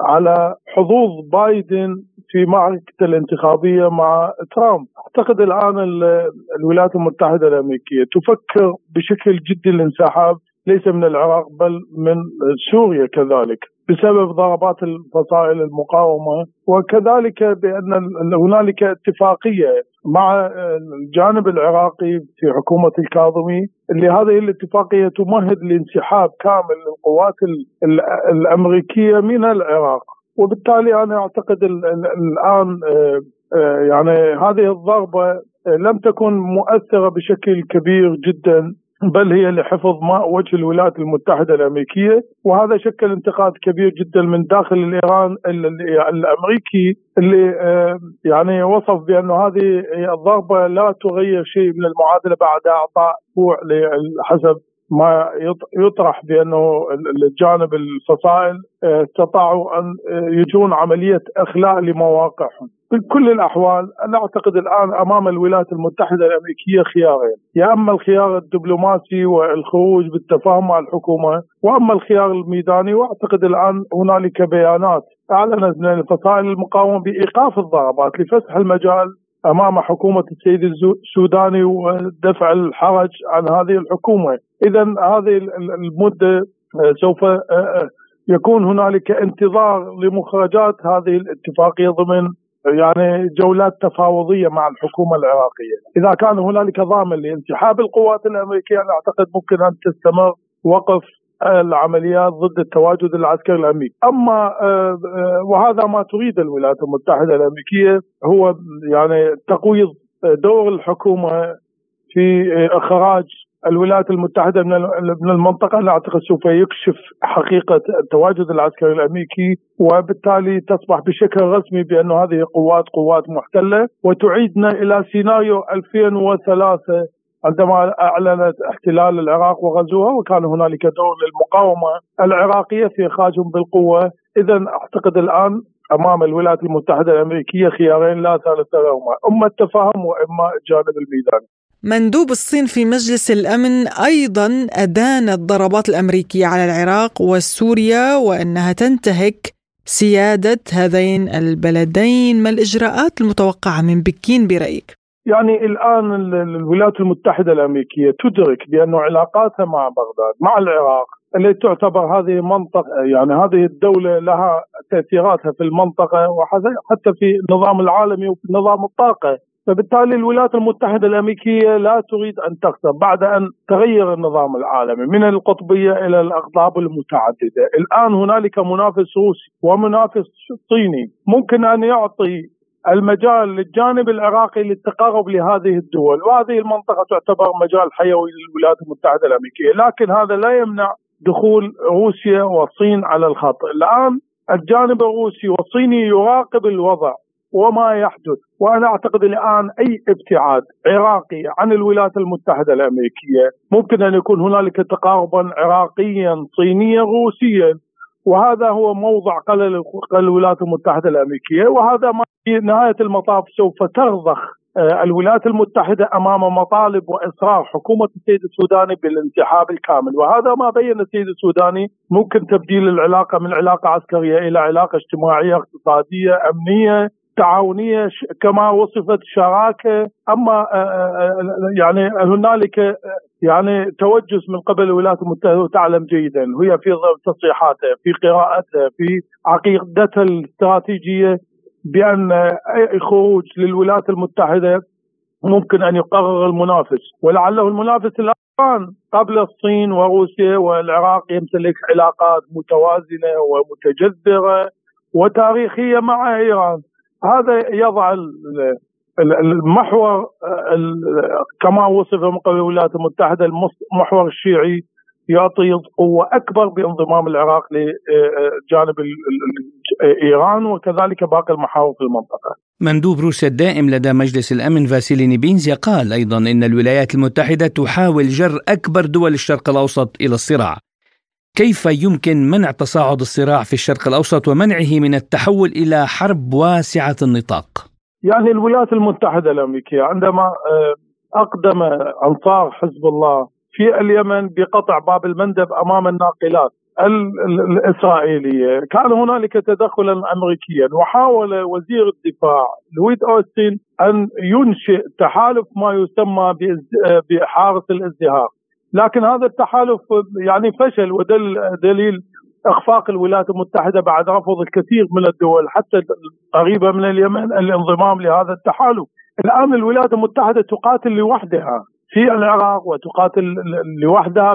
على حظوظ بايدن في معركة الانتخابية مع ترامب. أعتقد الآن الولايات المتحدة الأمريكية تفكر بشكل جدي الانسحاب ليس من العراق بل من سوريا كذلك بسبب ضربات الفصائل المقاومة. وكذلك بأن هنالك اتفاقية مع الجانب العراقي في حكومة الكاظمي اللي هذه الاتفاقية تمهد لانسحاب كامل للقوات الأمريكية من العراق. وبالتالي أنا أعتقد الآن آه، آه، يعني هذه الضربه لم تكن مؤثرة بشكل كبير جدا بل هي لحفظ ماء وجه الولايات المتحدة الأمريكية. وهذا شكل انتقاد كبير جدا من داخل الإيران الأمريكي اللي آه، يعني وصف بأنه هذه الضربة لا تغير شيء من المعادلة بعد إعطاء حسب ما يطرح بأنه الجانب الفصائل آه، استطاعوا أن آه، يجرون عملية إخلاء لمواقعهم. في كل الأحوال أنا أعتقد الآن أمام الولايات المتحدة الأمريكية خيارين، يا أما الخيار الدبلوماسي والخروج بالتفاهم مع الحكومة، وأما الخيار الميداني وأعتقد الآن هنالك بيانات أعلنت من الفصائل المقاومة بإيقاف الضربات لفسح المجال أمام حكومة السيد السوداني ودفع الحرج عن هذه الحكومة، اذا هذه المدة آه، سوف آه، آه، يكون هنالك انتظار لمخرجات هذه الاتفاقية ضمن يعني جولات تفاوضية مع الحكومة العراقية، إذا كان هنالك ضامن لانسحاب القوات الأمريكية أنا أعتقد ممكن أن تستمر وقف العمليات ضد التواجد العسكري الأمريكي، أما وهذا ما تريد الولايات المتحدة الأمريكية هو يعني تقويض دور الحكومة في إخراج الولايات المتحدة من المنطقة. لا أعتقد سوف يكشف حقيقة التواجد العسكري الأمريكي وبالتالي تصبح بشكل رسمي بأن هذه قوات قوات محتلة وتعيدنا إلى سيناريو 2003 عندما أعلنت احتلال العراق وغزوها وكان هنالك دور للمقاومة العراقية في إخراجهم بالقوة إذا أعتقد الآن أمام الولايات المتحدة الأمريكية خيارين لا ثالث لهما، أما التفاهم وإما الجانب الميداني. مندوب الصين في مجلس الأمن أيضا أدان الضربات الأمريكية على العراق وسوريا وأنها تنتهك سيادة هذين البلدين، ما الإجراءات المتوقعة من بكين برأيك؟ يعني الآن الولايات المتحدة الأمريكية تدرك بأن علاقاتها مع بغداد مع العراق اللي تعتبر هذه منطقه يعني هذه الدولة لها تأثيراتها في المنطقة وحتى في النظام العالمي وفي نظام الطاقة. فبالتالي الولايات المتحدة الأمريكية لا تريد أن تخسر بعد أن تغير النظام العالمي من القطبية إلى الأقطاب المتعددة. الآن هنالك منافس روسي ومنافس صيني. ممكن أن يعطي المجال للجانب العراقي للتقرب لهذه الدول. وهذه المنطقة تعتبر مجال حيوي للولايات المتحدة الأمريكية. لكن هذا لا يمنع دخول روسيا والصين على الخط. الآن الجانب الروسي والصيني يراقب الوضع وما يحدث. وأنا أعتقد الآن أي ابتعاد عراقي عن الولايات المتحدة الأمريكية ممكن أن يكون هنالك تقاربا عراقيا صينيا روسيا. وهذا هو موضع قلل الولايات المتحدة الأمريكية وهذا ما في نهاية المطاف سوف ترضخ آه، الولايات المتحدة أمام مطالب وإصرار حكومة السيد السوداني بالانسحاب الكامل. وهذا ما بين السيد السوداني ممكن تبديل العلاقة من علاقة عسكرية إلى علاقة اجتماعية اقتصادية أمنية. تعاونيه كما وصفت شراكة. أما آه، آه، آه، يعني هنالك يعني توجس من قبل الولايات المتحدة وتعلم جيدا. وهي في تصريحاتها في قراءتها في عقيدتها الاستراتيجية بأن اي خروج للولايات المتحدة ممكن أن يقرر المنافس. ولعله المنافس الآن قبل الصين وروسيا والعراق يمتلك علاقات متوازنة ومتجذرة وتاريخية مع إيران. هذا يضع المحور كما وصف من قبل الولايات المتحدة المحور الشيعي يعطي قوة أكبر بانضمام العراق لجانب إيران وكذلك باقي المحاور في المنطقة. مندوب روسيا الدائم لدى مجلس الأمن فاسيلي نيبينزيا قال أيضا إن الولايات المتحدة تحاول جر أكبر دول الشرق الأوسط إلى الصراع. كيف يمكن منع تصاعد الصراع في الشرق الأوسط ومنعه من التحول إلى حرب واسعة النطاق؟ يعني الولايات المتحدة الأمريكية عندما آه، أقدم أنصار حزب الله في اليمن بقطع باب المندب أمام الناقلات الإسرائيلية، كان هنالك تدخلا امريكيا وحاول وزير الدفاع لويد أوستين أن ينشئ تحالف ما يسمى آه، بحارس الازدهار، لكن هذا التحالف يعني فشل ودل دليل إخفاق الولايات المتحدة بعد رفض الكثير من الدول حتى قريبة من اليمن الانضمام لهذا التحالف. الآن الولايات المتحدة تقاتل لوحدها في العراق وتقاتل لوحدها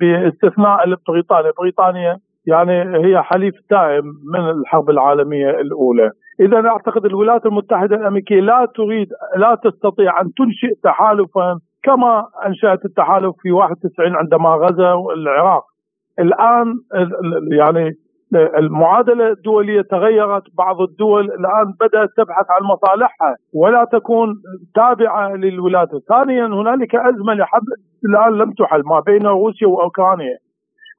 باستثناء بريطانيا، بريطانيا يعني هي حليف دائم من الحرب العالمية الأولى. إذا أعتقد الولايات المتحدة الأمريكية لا تريد لا تستطيع أن تنشئ تحالفا كما أنشأت التحالف في 91 عندما غزا العراق. الآن يعني المعادلة الدولية تغيرت بعض الدول الآن بدأت تبحث عن مصالحها ولا تكون تابعة للولايات ثانيا هنالك أزمة لحد الآن لم تحل ما بين روسيا وأوكرانيا.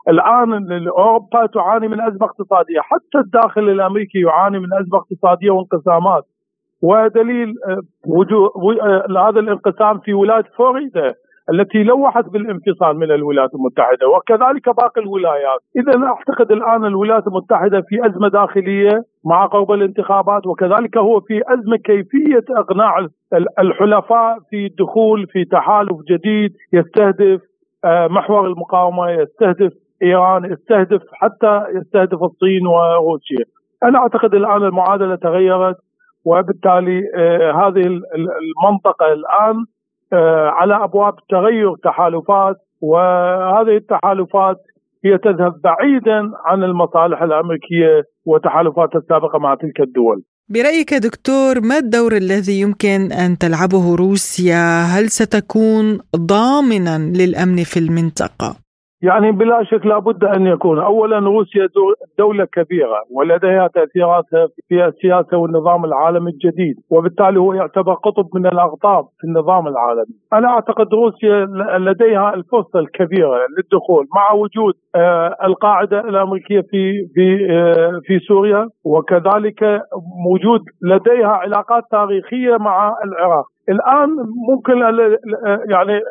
الآن أوروبا تعاني من أزمة اقتصادية حتى الداخل الأمريكي يعاني من أزمة اقتصادية وانقسامات. ودليل آه، آه، هذا الانقسام في ولاية فلوريدا التي لوحت بالانفصال من الولايات المتحدة وكذلك باقي الولايات. إذا أعتقد الآن الولايات المتحدة في أزمة داخلية مع قرب الانتخابات وكذلك هو في أزمة كيفية إقناع الحلفاء في الدخول في تحالف جديد يستهدف آه، محور المقاومة يستهدف إيران يستهدف حتى يستهدف الصين وروسيا. أنا أعتقد الآن المعادلة تغيرت وبالتالي آه، هذه المنطقة الآن آه، على أبواب تغير تحالفات وهذه التحالفات هي تذهب بعيدا عن المصالح الأمريكية وتحالفاتها السابقة مع تلك الدول. برأيك دكتور ما الدور الذي يمكن أن تلعبه روسيا؟ هل ستكون ضامنا للأمن في المنطقة؟ يعني بلا شك لابد أن يكون. اولا روسيا دولة كبيرة ولديها تأثيرات في السياسة والنظام العالمي الجديد وبالتالي هو يعتبر قطب من الاقطاب في النظام العالمي. أنا أعتقد روسيا لديها الفرصة الكبيرة للدخول مع وجود آه، القاعدة الأمريكية في في آه، في سوريا وكذلك وجود لديها علاقات تاريخية مع العراق. الآن ممكن يعني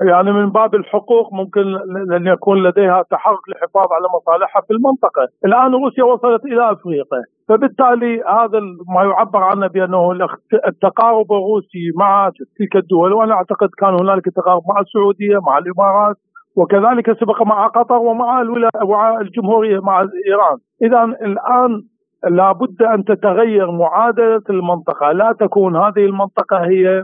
يعني من باب الحقوق ممكن ان يكون لديها تحرك للحفاظ على مصالحها في المنطقة، الآن روسيا وصلت إلى أفريقيا، فبالتالي هذا ما يعبر عنه بأنه التقارب الروسي مع تلك الدول وأنا أعتقد كان هنالك تقارب مع السعودية مع الإمارات وكذلك سبق مع قطر ومع ومع الجمهورية مع إيران، اذا الآن لابد أن تتغير معادلة المنطقة، لا تكون هذه المنطقة هي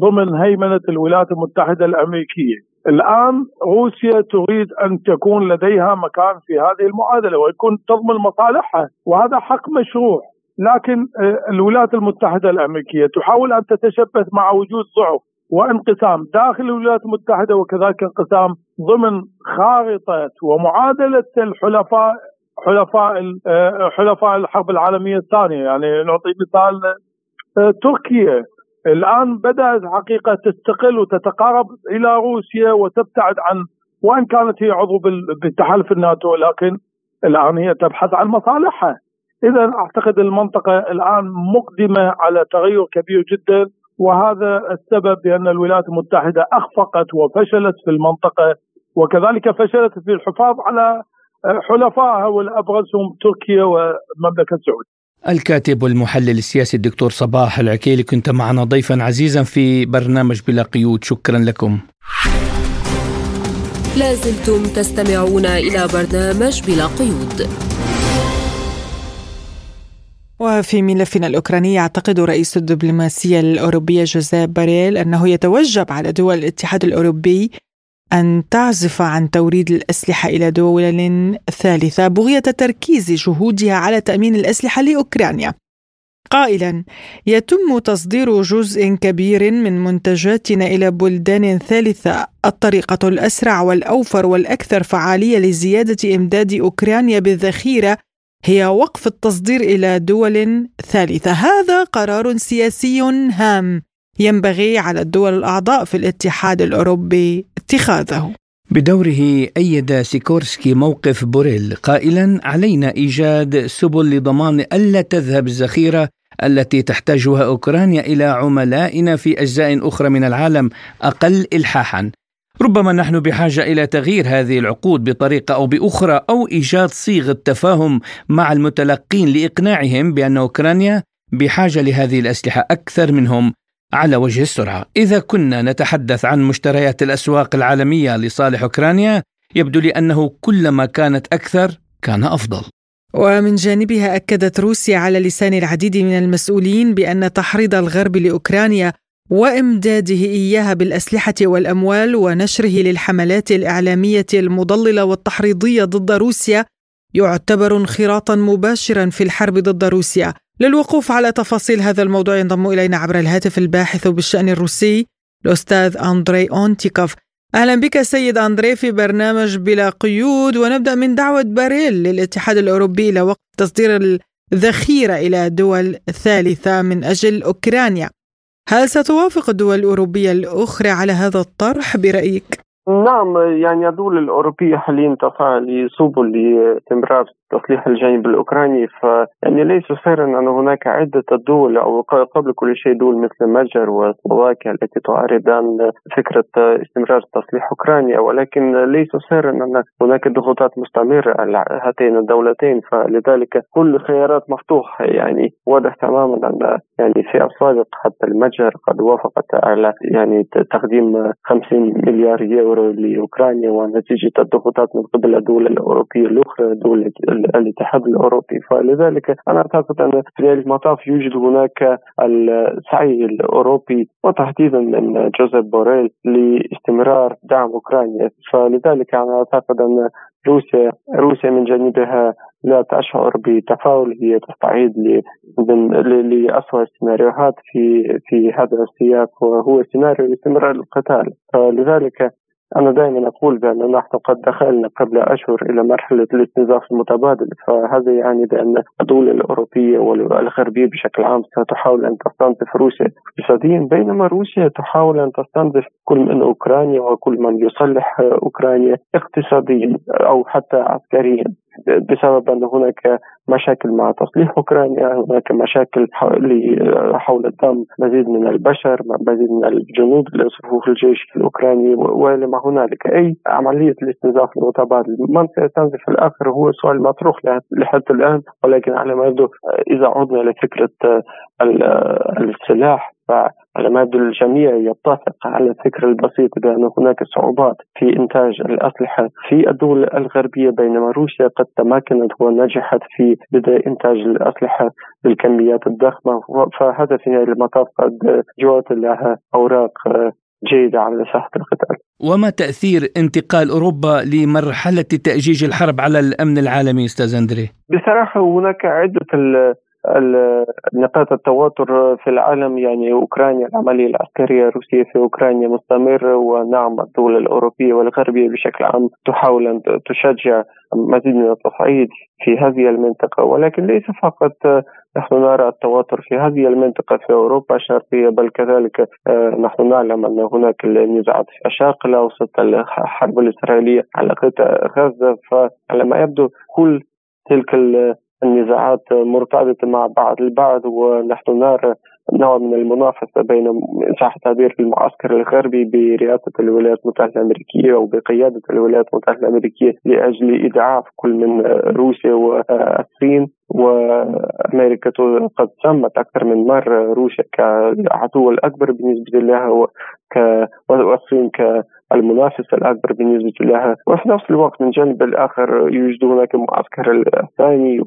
ضمن هيمنة الولايات المتحدة الأمريكية. الآن روسيا تريد أن تكون لديها مكان في هذه المعادلة ويكون تضمن مصالحها وهذا حق مشروع. لكن آه، الولايات المتحدة الأمريكية تحاول أن تتشبث مع وجود ضعف وانقسام داخل الولايات المتحدة وكذلك انقسام ضمن خارطة ومعادلة الحلفاء حلفاء آه، حلفاء الحرب العالمية الثانية. يعني نعطي مثال آه، تركيا. الآن بدأت حقيقة تستقل وتتقارب إلى روسيا وتبتعد عن وإن كانت هي عضو بالتحالف الناتو لكن الآن هي تبحث عن مصالحها. إذا أعتقد المنطقة الآن مقدمة على تغير كبير جدا وهذا السبب بأن الولايات المتحدة أخفقت وفشلت في المنطقة وكذلك فشلت في الحفاظ على حلفائها والابرزهم تركيا والمملكة السعودية. الكاتب والمحلل السياسي الدكتور صباح العكيلي كنت معنا ضيفا عزيزا في برنامج بلا قيود شكرا لكم. لازلتم تستمعون إلى برنامج بلا قيود. وفي ملفنا الأوكراني يعتقد رئيس الدبلوماسية الأوروبية جوزيف باريل أنه يتوجب على دول الاتحاد الأوروبي أن تعزف عن توريد الأسلحة إلى دول ثالثة بغية تركيز جهودها على تأمين الأسلحة لأوكرانيا. قائلا يتم تصدير جزء كبير من منتجاتنا إلى بلدان ثالثة. الطريقة الأسرع والأوفر والأكثر فعالية لزيادة إمداد أوكرانيا بالذخيرة هي وقف التصدير إلى دول ثالثة. هذا قرار سياسي هام. ينبغي على الدول الأعضاء في الاتحاد الأوروبي اتخاذه. بدوره أيد سيكورسكي موقف بوريل قائلا علينا إيجاد سبل لضمان ألا تذهب الذخيرة التي تحتاجها أوكرانيا إلى عملائنا في أجزاء أخرى من العالم أقل إلحاحا. ربما نحن بحاجة إلى تغيير هذه العقود بطريقة أو بأخرى أو إيجاد صيغة تفاهم مع المتلقين لإقناعهم بأن أوكرانيا بحاجة لهذه الأسلحة أكثر منهم. على وجه السرعة. إذا كنا نتحدث عن مشتريات الأسواق العالمية لصالح أوكرانيا يبدو لي أنه كلما كانت أكثر كان أفضل. ومن جانبها أكدت روسيا على لسان العديد من المسؤولين بأن تحريض الغرب لأوكرانيا وإمداده إياها بالأسلحة والأموال ونشره للحملات الإعلامية المضللة والتحريضية ضد روسيا يعتبر انخراطا مباشرا في الحرب ضد روسيا. للوقوف على تفاصيل هذا الموضوع ينضم إلينا عبر الهاتف الباحث بالشأن الروسي الأستاذ أندري أونتيكوف أهلا بك سيد أندري في برنامج بلا قيود ونبدأ من دعوة باريل للاتحاد الأوروبي إلى وقف تصدير الذخيرة إلى دول ثالثة من أجل أوكرانيا هل ستوافق الدول الأوروبية الأخرى على هذا الطرح برأيك؟ نعم يعني الدول الأوروبية حاليا تسعى لسبل لاستمرار تصليح الجانب الأوكراني فيعني ليس سرا أن هناك عدة دول أو قبل كل شيء دول مثل مجر وسلوفاكيا التي تعارضان فكرة استمرار تصليح أوكرانيا ولكن ليس سرا أن هناك ضغوطات مستمرة على هاتين الدولتين فلذلك كل الخيارات مفتوحة. يعني واضح تماما أن يعني في السابق حتى المجر قد وافقت على يعني تقديم 50 مليار يورو لأوكرانيا ونتيجة الضغوطات من قبل الدول الأوروبية الأخرى دول الاتحاد الأوروبي. فلذلك أنا أعتقد أن في المطاف يوجد هناك السعي الأوروبي وتحديدا من جوزيف بوريل لاستمرار دعم أوكرانيا. فلذلك أنا أعتقد أن روسيا روسيا من جانبها لا تشعر بتفاؤل هي تستعيد لأسوأ السيناريوهات في في هذا السياق وهو سيناريو استمرار القتال. فلذلك أنا دائما أقول بأن نحن قد دخلنا قبل أشهر إلى مرحلة الاستنزاف المتبادل فهذا يعني بأن الدول الأوروبية والغربية بشكل عام ستحاول أن تستنزف روسيا. اقتصاديا بينما روسيا تحاول أن تستنزف كل من أوكرانيا وكل من يصلح أوكرانيا اقتصاديا أو حتى عسكريا. بسبب أن هناك مشاكل مع تصليح أوكرانيا هناك مشاكل حول الدم مزيد من البشر مزيد من الجنود لصفوف الجيش الأوكراني وما هنالك. أي عملية الاستنزاف المتبادل من سيستنزف الآخر هو سؤال مطروح لحد الآن ولكن على ما يبدو إذا عدنا لفكرة السلاح يبدو الجميع يتفق على الفكرة البسيطة بأن هناك صعوبات في إنتاج الأسلحة في الدول الغربية بينما روسيا قد تمكنت ونجحت في بدء إنتاج الأسلحة بالكميات الضخمة فهذا في نهاية المطاف قد جوات لها أوراق جيدة على ساحة القتال وما تأثير انتقال أوروبا لمرحلة تأجيج الحرب على الأمن العالمي أستاذ أندري؟ بصراحة هناك عدة نقاط التوتر في العالم يعني أوكرانيا العملية العسكرية الروسية في أوكرانيا مستمرة ونعم الدول الأوروبية والغربية بشكل عام تحاول أن تشجع مزيد من التصعيد في هذه المنطقة. ولكن ليس فقط نحن نرى التوتر في هذه المنطقة في أوروبا الشرقية بل كذلك آه، نحن نعلم أن هناك النزاعات في الشرق الأوسط الحرب الإسرائيلية على قطاع غزة. فعلى ما يبدو كل تلك النزاعات مرتبطة مع بعض البعض ونحن نرى نوع من المنافسة بين صح التعبير المعسكر الغربي برئاسة الولايات المتحدة الأمريكية أو بقيادة الولايات المتحدة الأمريكية لأجل إضعاف كل من روسيا والصين وأمريكا قد سمت أكثر من مرة روسيا كالعدو الأكبر بالنسبة لها والصين كالمنافس الأكبر بالنسبة لها. وفي نفس الوقت من جانب الآخر يوجد هناك المعسكر الثاني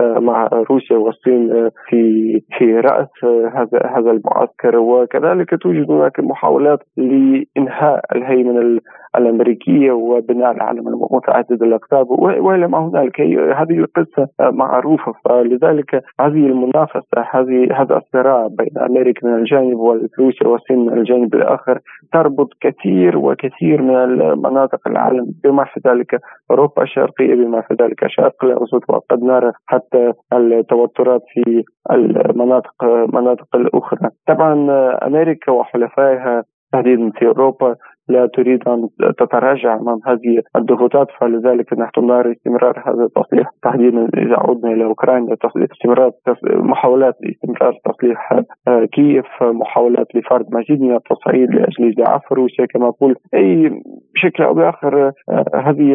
مع روسيا والصين في في رأس هذا هذا المعسكر. وكذلك توجد هناك محاولات لإنهاء الهيمنة الأمريكية وبناء العالم المتعدد الاقطاب وإلى ما هنالك هذه القصة معروفه فلذلك هذه المنافسة هذه هذا الصراع بين أمريكا من الجانب وروسيا والصين من الجانب الآخر تربط كثير وكثير من المناطق العالم بما في ذلك أوروبا الشرقية بما في ذلك الشرق الأوسط وقد نرى حتى التوترات في المناطق المناطق الأخرى. طبعا أمريكا وحلفائها تحديدا في أوروبا لا تريد أن تتراجع امام هذه الضغوطات فلذلك نحن نرى استمرار هذا التصليح. تحديدا إذا عدنا إلى أوكرانيا استمرار محاولات لاستمرار تصليح آه، كييف محاولات لفرض مزيد من التصعيد لأجل ضعف روسيا. كما أقول أي بشكل أو بآخر آه، هذه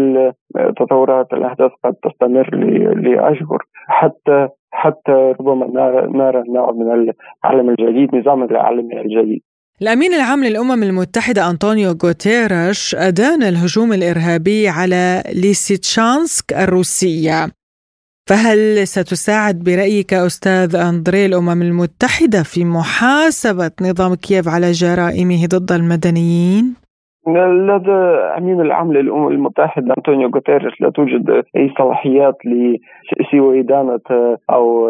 التطورات الأحداث قد تستمر لأشهر. حتى حتى ربما نرى نوع من العالم الجديد نظام العالمي الجديد. الأمين العام للأمم المتحدة أنطونيو غوتيرش أدان الهجوم الإرهابي على ليسيتشانسك الروسية فهل ستساعد برأيك أستاذ أندري الأمم المتحدة في محاسبة نظام كييف على جرائمه ضد المدنيين؟ لدى أمين العام للأمم المتحدة أنطونيو غوتيريش لا توجد أي صلاحيات سوى إدانة أو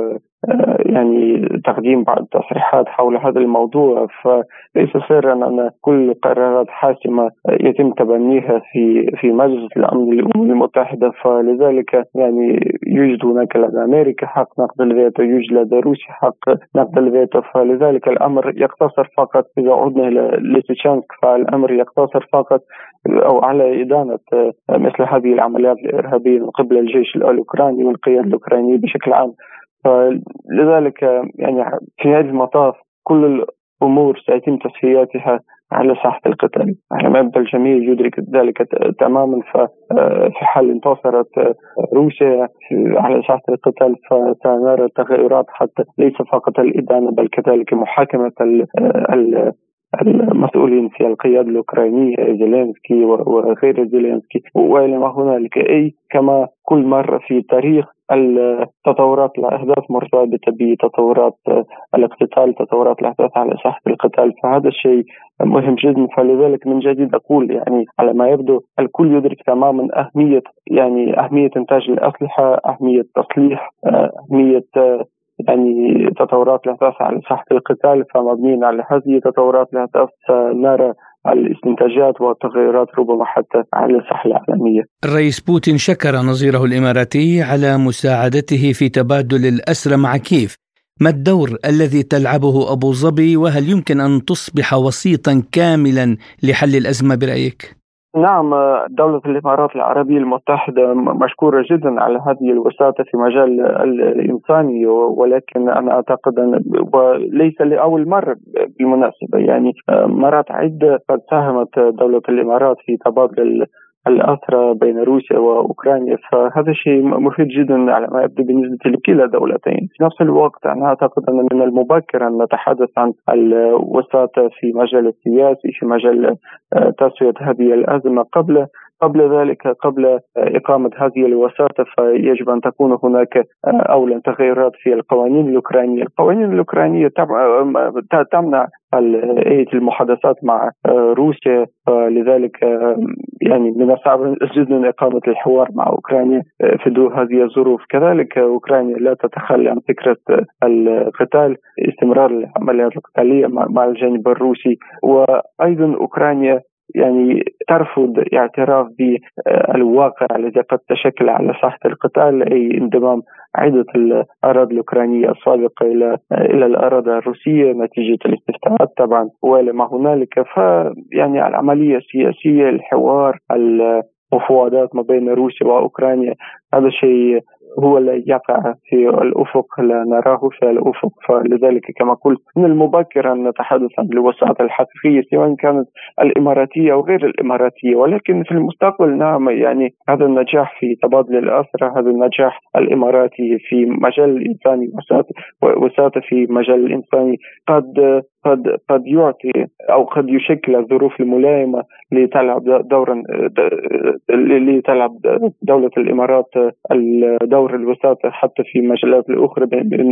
يعني تقديم بعض التصريحات حول هذا الموضوع فليس سرا أن كل قرارات حاسمة يتم تبنيها في في مجلس الأمن للأمم المتحدة فلذلك يعني يوجد هناك لدى أمريكا حق نقض الفيتو يوجد لدى روسيا حق نقض الفيتو فلذلك الأمر يقتصر فقط إذا عدنا إلى ليتشانسك فالأمر يقتصر فقط أو على إدانة مثل هذه العمليات الإرهابية من قبل الجيش الأوكراني والقيادة الأوكرانية بشكل عام. فلذلك يعني في هذه المطاف كل الأمور سيتم تصفياتها على ساحة القتال على ما يبدو الجميع يدرك ذلك تماما ففي حال انتصرت روسيا على ساحة القتال فسنرى تغيرات حتى ليس فقط الإدانة بل كذلك محاكمة المسؤولين في القيادة الأوكرانية زيلينسكي وغير زيلينسكي. وإلى ما هنالك؟ أي كما كل مرة في تاريخ التطورات الأحداث مرتبطة بتطورات الاقتتال تطورات الأحداث على ساحة القتال. فهذا الشيء مهم جدا. فلذلك من جديد أقول يعني على ما يبدو الكل يدرك تماما أهمية يعني أهمية إنتاج الأسلحة أهمية تصليح أهمية يعني تطورات الأحداث على ساحة القتال فمبنيين على هذه التطورات الأحداث سنرى الاستنتاجات والتغيرات ربما حتى على الساحة العالمية. الرئيس بوتين شكر نظيره الإماراتي على مساعدته في تبادل الأسرى مع كيف ما الدور الذي تلعبه أبو ظبي؟ وهل يمكن أن تصبح وسيطا كاملا لحل الأزمة برأيك؟ نعم دولة الإمارات العربية المتحدة مشكورة جدا على هذه الوساطة في مجال الإنساني ولكن أنا أعتقد أن وليس لأول مرة بالمناسبة. يعني مرات عدة قد ساهمت دولة الإمارات في تبادل الأسرى بين روسيا وأوكرانيا فهذا شيء مفيد جدا على ما يبدو بالنسبة لكلا الدولتين في نفس الوقت أنا أعتقد أن من المبكر أن نتحدث عن الوساطة في مجال السياسي في مجال تسوية هذه الأزمة. قبل قبل ذلك قبل إقامة هذه الوساطة فيجب أن تكون هناك أولا تغيرات في القوانين الأوكرانية. القوانين الأوكرانية تمنع آية المحادثات مع روسيا لذلك يعني من الصعب جدا إقامة الحوار مع أوكرانيا في ضوء هذه الظروف. كذلك أوكرانيا لا تتخلى عن فكرة القتال استمرار العمليات القتالية مع الجانب الروسي. وأيضا أوكرانيا يعني ترفض اعتراف بالواقع الذي قد تشكل على ساحة القتال أي انضمام عدة الأراضي الأوكرانية السابقة إلى إلى الأراضي الروسية نتيجة الاستفتاءات طبعا. وإلى ما هنالك فيعني العملية السياسية الحوار المفاوضات ما بين روسيا وأوكرانيا هذا شيء هو الذي يقع في الأفق لا نراه في الأفق. فلذلك كما قلت من المبكر أن نتحدث عن الوساطة الحقيقية سواء كانت الإماراتية أو غير الإماراتية. ولكن في المستقبل نعم يعني هذا النجاح في تبادل الأسرى هذا النجاح الإماراتي في مجال الإنساني وساطة في مجال الإنساني قد قد قد يعطي أو قد يشكل الظروف الملائمة لتلعب دورا لتلعب دولة الإمارات الدور الوساطه حتى في المجالات الأخرى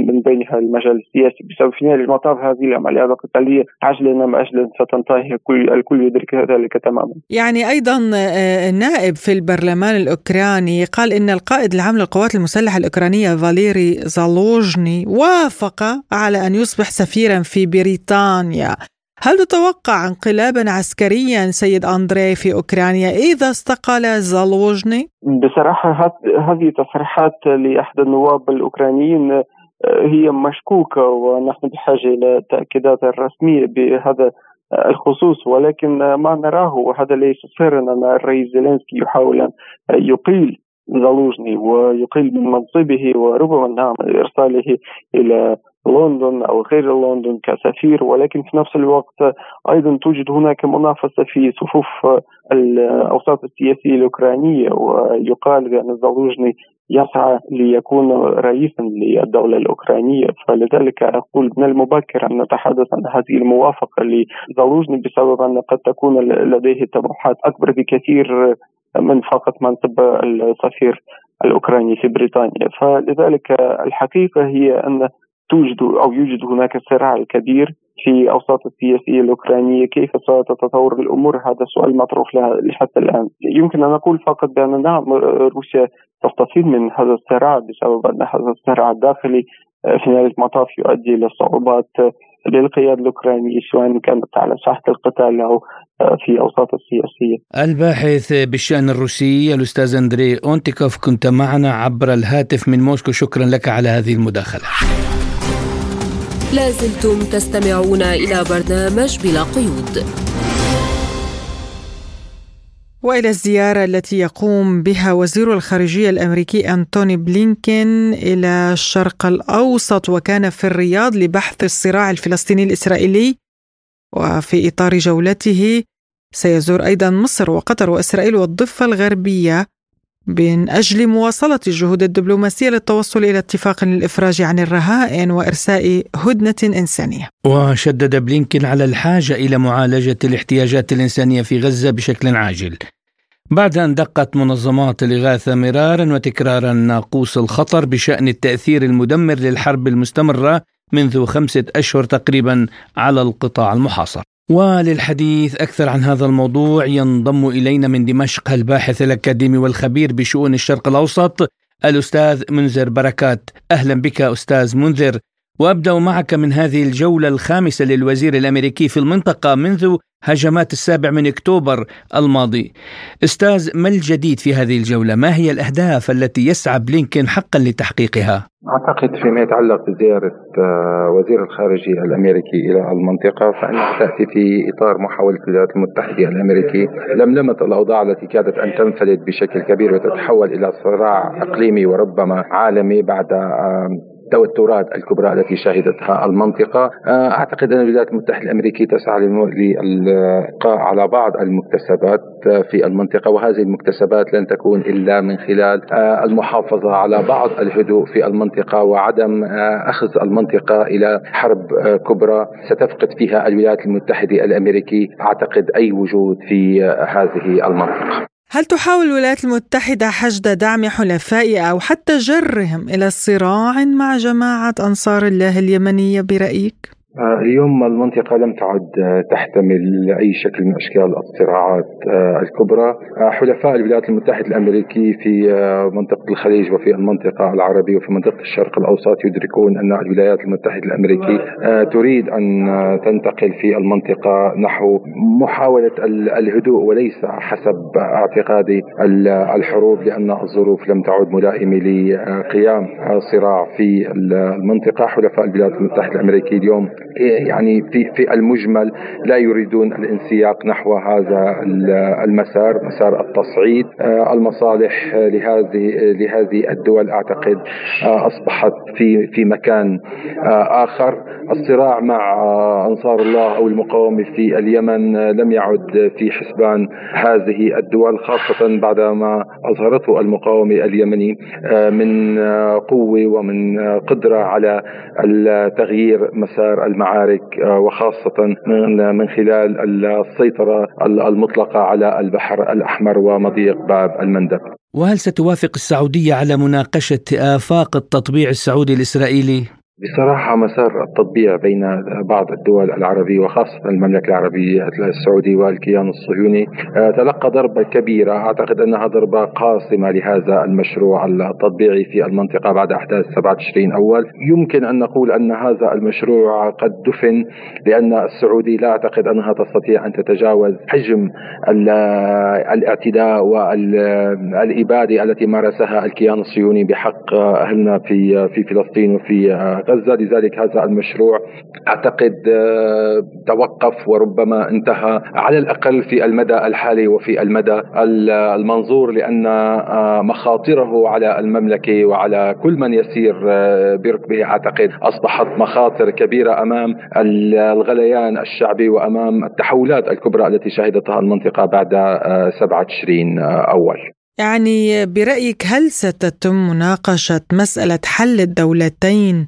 من بينها المجال السياسي بسبب في نهاية المطاف هذه العمليات القتاليه عجلا أم اجلا ستنتهي الكل يدرك ذلك تماما. يعني أيضا آه، نائب في البرلمان الأوكراني قال إن القائد العام للقوات المسلحة الأوكرانية فاليري زالوجني وافق على أن يصبح سفيرا في بريطانيا هل تتوقع انقلابا عسكريا سيد أندري في أوكرانيا إذا استقال زالوجني؟ بصراحة هذه تصريحات لأحد النواب الأوكرانيين آه، هي مشكوكة ونحن بحاجة إلى التأكيدات الرسمية بهذا الخصوص ولكن ما نراه وهذا ليس سرا أن الرئيس زيلينسكي يحاول أن يقيل زالوجني ويقيل من منصبه وربما نعم إرساله إلى لندن أو غير لندن كسفير ولكن في نفس الوقت أيضا توجد هناك منافسة في صفوف الأوساط السياسية الأوكرانية ويقال بأن الزالوجني يسعى ليكون رئيسا للدولة الأوكرانية. فلذلك أقول من المبكر أن نتحدث عن هذه الموافقة لزالوجني بسبب أن قد تكون لديه طموحات أكبر بكثير من فقط منصب السفير الأوكراني في بريطانيا. فلذلك الحقيقة هي أن توجد أو يوجد هناك صراع كبير في أوساط السياسية الأوكرانية؟ كيف ستتطور الأمور؟ هذا سؤال مطروح حتى الآن. يمكن أن نقول فقط بأن نعم روسيا تستفيد من هذا الصراع بسبب أن هذا الصراع الداخلي في نهاية المطاف يؤدي إلى صعوبات للقيادة الأوكرانية سواء كانت على ساحة القتال أو في أوساط السياسية. الباحث بالشأن الروسي الأستاذ أندري أونتيكوف كنت معنا عبر الهاتف من موسكو. شكرا لك على هذه المداخلة. لازلتم تستمعون إلى برنامج بلا قيود. وإلى الزيارة التي يقوم بها وزير الخارجية الأمريكي أنتوني بلينكين إلى الشرق الأوسط وكان في الرياض لبحث الصراع الفلسطيني الإسرائيلي. وفي إطار جولته سيزور أيضا مصر وقطر وإسرائيل والضفة الغربية. من أجل مواصلة الجهود الدبلوماسية للتوصل إلى اتفاق للإفراج عن الرهائن وإرساء هدنة إنسانية. وشدد بلينكين على الحاجة إلى معالجة الاحتياجات الإنسانية في غزة بشكل عاجل. بعد أن دقت منظمات الإغاثة مرارا وتكرارا ناقوس الخطر بشأن التأثير المدمر للحرب المستمرة منذ خمسة أشهر تقريبا على القطاع المحاصر وللحديث أكثر عن هذا الموضوع ينضم إلينا من دمشق الباحث الأكاديمي والخبير بشؤون الشرق الأوسط الأستاذ منذر بركات. أهلا بك أستاذ منذر. وأبدأ معك من هذه الجولة الخامسة للوزير الأمريكي في المنطقة منذ هجمات السابع من أكتوبر الماضي أستاذ ما الجديد في هذه الجولة؟ ما هي الأهداف التي يسعى بلينكين حقا لتحقيقها؟ أعتقد فيما يتعلق بزيارة آه، وزير الخارجية الأمريكي إلى المنطقة فإنها تأتي في إطار محاولة الولايات المتحدة الأمريكي لملمة الأوضاع التي كادت أن تنفلت بشكل كبير وتتحول إلى صراع إقليمي وربما عالمي بعد التوترات الكبرى التي شهدتها المنطقة. آه، أعتقد أن الولايات المتحدة الأمريكية تسعى للإبقاء على بعض المكتسبات في المنطقة وهذه المكتسبات لن تكون إلا من خلال آه، المحافظة على بعض الهدوء في المنطقة وعدم آه، أخذ المنطقة إلى حرب كبرى ستفقد فيها الولايات المتحدة الأمريكية. أعتقد أي وجود في هذه المنطقة. هل تحاول الولايات المتحدة حشد دعم حلفائها أو حتى جرهم إلى صراع مع جماعة أنصار الله اليمنية برأيك؟ آه، اليوم المنطقة لم تعد آه، تحتمل أي شكل من أشكال الصراعات آه، الكبرى. حلفاء الولايات المتحدة الأمريكية في منطقة الخليج وفي المنطقة العربية وفي منطقة الشرق الأوسط يدركون أن الولايات المتحدة الأمريكية تريد أن تنتقل في المنطقة نحو محاولة الهدوء وليس حسب اعتقادي الحروب لأن الظروف لم تعد ملائمة لقيام صراع في المنطقة. حلفاء الولايات المتحدة الأمريكية اليوم يعني في في المجمل لا يريدون الانسياق نحو هذا المسار مسار التصعيد. آه، المصالح لهذه لهذه الدول أعتقد آه، أصبحت في في مكان آه، آخر. الصراع مع أنصار الله أو المقاومة في اليمن لم يعد في حسبان هذه الدول خاصة بعدما أظهرته المقاومة اليمني من قوة ومن قدرة على تغيير مسار المعارك آه، وخاصة من خلال السيطرة المطلقة على البحر الأحمر ومضيق باب المندب. وهل ستوافق السعودية على مناقشة آفاق التطبيع السعودي الإسرائيلي؟ بصراحة مسار التطبيع بين بعض الدول العربية وخاصة المملكة العربية السعودية والكيان الصهيوني آه، تلقى ضربة كبيرة. أعتقد أنها ضربة قاصمة لهذا المشروع التطبيعي في المنطقة بعد أحداث 7 تشرين أول. يمكن أن نقول أن هذا المشروع قد دفن لأن السعودية لا أعتقد أنها تستطيع أن تتجاوز حجم الإعتداء والإبادة التي مارسها الكيان الصهيوني بحق أهلنا في في فلسطين وفي غزة لذلك هذا المشروع. أعتقد آه، توقف وربما انتهى على الأقل في المدى الحالي وفي المدى المنظور لأن آه، مخاطره على المملكة وعلى كل من يسير آه، بركبه. أعتقد أصبحت مخاطر كبيرة أمام الغليان الشعبي وأمام التحولات الكبرى التي شهدتها المنطقة بعد 7 تشرين أول. يعني برأيك هل ستتم مناقشة مسألة حل الدولتين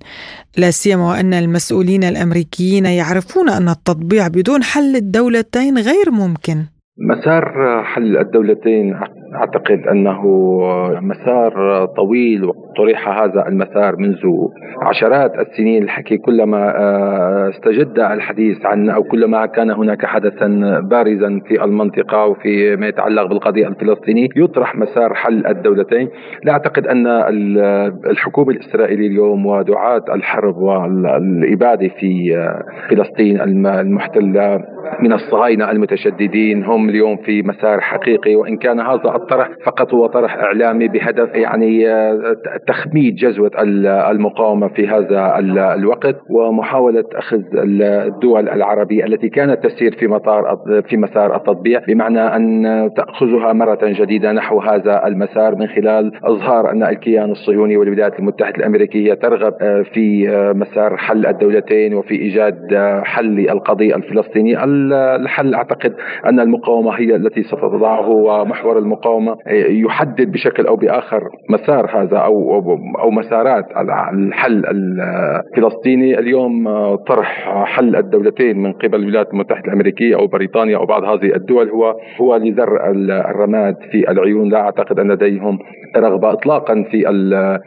لا سيما وأن المسؤولين الأمريكيين يعرفون أن التطبيع بدون حل الدولتين غير ممكن؟ مسار حل الدولتين أعتقد أنه مسار طويل وطرح هذا المسار منذ عشرات السنين الحكي كلما آه، استجد الحديث عن أو كلما كان هناك حدثا بارزا في المنطقة وفي ما يتعلق بالقضية الفلسطينية يطرح مسار حل الدولتين. لا أعتقد أن الحكومة الإسرائيلية اليوم ودعاة الحرب والإبادة في آه، فلسطين المحتلة من الصهاينة المتشددين هم اليوم في مسار حقيقي وإن كان هذا الطرح فقط هو طرح إعلامي بهدف يعني آه، تخميد جزوة المقاومة في هذا الوقت ومحاولة أخذ الدول العربية التي كانت تسير في مطار في مسار التطبيع بمعنى أن تأخذها مرة جديدة نحو هذا المسار من خلال إظهار أن الكيان الصهيوني والولايات المتحدة الأمريكية ترغب آه، في آه، مسار حل الدولتين وفي إيجاد حل القضية الفلسطينية الحل. أعتقد أن المقاومة هي التي ستضعه ومحور المقاومة يحدد بشكل أو بآخر مسار هذا أو أو مسارات الحل الفلسطيني. اليوم طرح حل الدولتين من قبل الولايات المتحدة الأمريكية أو بريطانيا أو بعض هذه الدول هو هو لزر الرماد في العيون. لا أعتقد أن لديهم رغبة إطلاقا في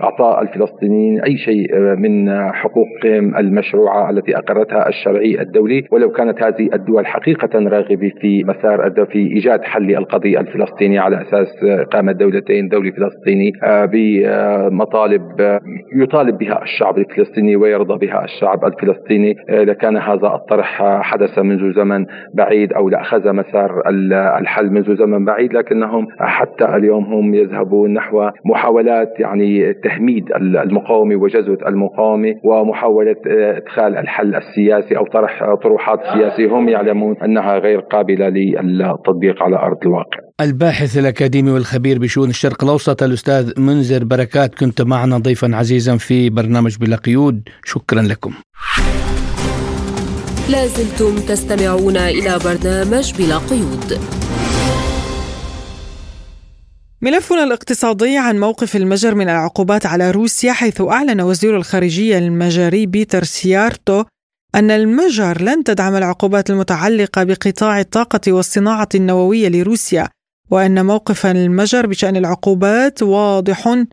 إعطاء الفلسطينيين أي شيء من حقوقهم المشروعة التي أقرتها الشرعي الدولي. ولو كانت هذه الدول حقيقة راغبة في مسار في إيجاد حل القضية الفلسطينية على أساس إقامة دولتين دولة فلسطيني آه، بمطالب آه، يطالب بها الشعب الفلسطيني ويرضى بها الشعب الفلسطيني. آه، لكان هذا الطرح حدث منذ زمن بعيد أو لأخذ مسار الحل منذ زمن بعيد لكنهم حتى اليوم هم يذهبون نحو محاولات يعني تهميد المقاومة وجزوة المقاومة ومحاولة إدخال الحل السياسي أو طرح طروحات سياسية. هم يعلمون أنها غير قابلة للتطبيق على أرض الواقع. الباحث الأكاديمي والخبير بشؤون الشرق الأوسط الأستاذ منذر بركات كنت معنا ضيفا عزيزا في برنامج بلا قيود. شكرا لكم. لازلتم تستمعون إلى برنامج بلا قيود. ملفنا الاقتصادي عن موقف المجر من العقوبات على روسيا حيث أعلن وزير الخارجية المجري بيتر سيارتو أن المجر لن تدعم العقوبات المتعلقة بقطاع الطاقة والصناعة النووية لروسيا وأن موقف المجر بشأن العقوبات واضح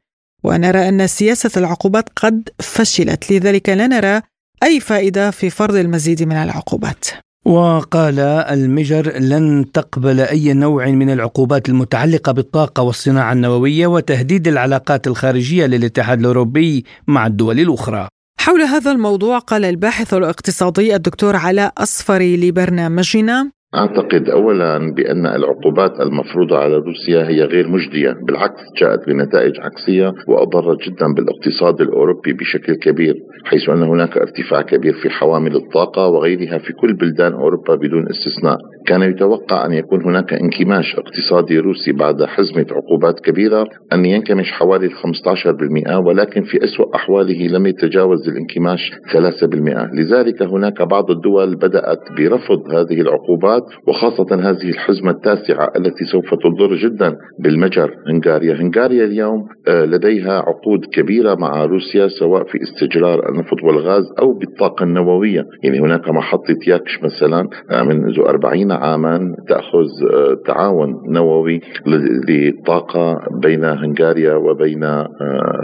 ونرى أن سياسة العقوبات قد فشلت. لذلك لا نرى أي فائدة في فرض المزيد من العقوبات. وقال المجر لن تقبل أي نوع من العقوبات المتعلقة بالطاقة والصناعة النووية وتهديد العلاقات الخارجية للاتحاد الأوروبي مع الدول الأخرى. حول هذا الموضوع قال الباحث الاقتصادي الدكتور علاء أصفري لبرنامجنا. أعتقد أولا بأن العقوبات المفروضة على روسيا هي غير مجدية بالعكس جاءت بنتائج عكسية وأضرت جدا بالاقتصاد الأوروبي بشكل كبير حيث أن هناك ارتفاع كبير في حوامل الطاقة وغيرها في كل بلدان أوروبا بدون استثناء. كان يتوقع أن يكون هناك انكماش اقتصادي روسي بعد حزمة عقوبات كبيرة أن ينكمش حوالي 15% ولكن في أسوأ أحواله لم يتجاوز الانكماش 3% لذلك هناك بعض الدول بدأت برفض هذه العقوبات وخاصة هذه الحزمة التاسعة التي سوف تضر جدا بالمجر. هنغاريا. هنغاريا اليوم آه، لديها عقود كبيرة مع روسيا سواء في استجرار النفط والغاز أو بالطاقة النووية. يعني هناك محطة ياكش مثلا آه، منذ 40 عاما تأخذ آه، تعاون نووي للطاقة بين هنغاريا وبين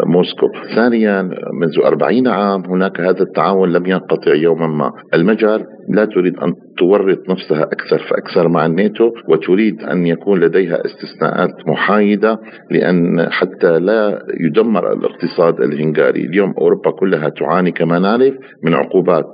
موسكو. ثانيا منذ 40 عام هناك هذا التعاون لم ينقطع يوما ما. المجر لا تريد أن تورط نفسها أكثر فأكثر مع الناتو وتريد أن يكون لديها استثناءات محايدة لأن حتى لا يدمر الاقتصاد الهنغاري. اليوم أوروبا كلها تعاني كما نعرف من عقوبات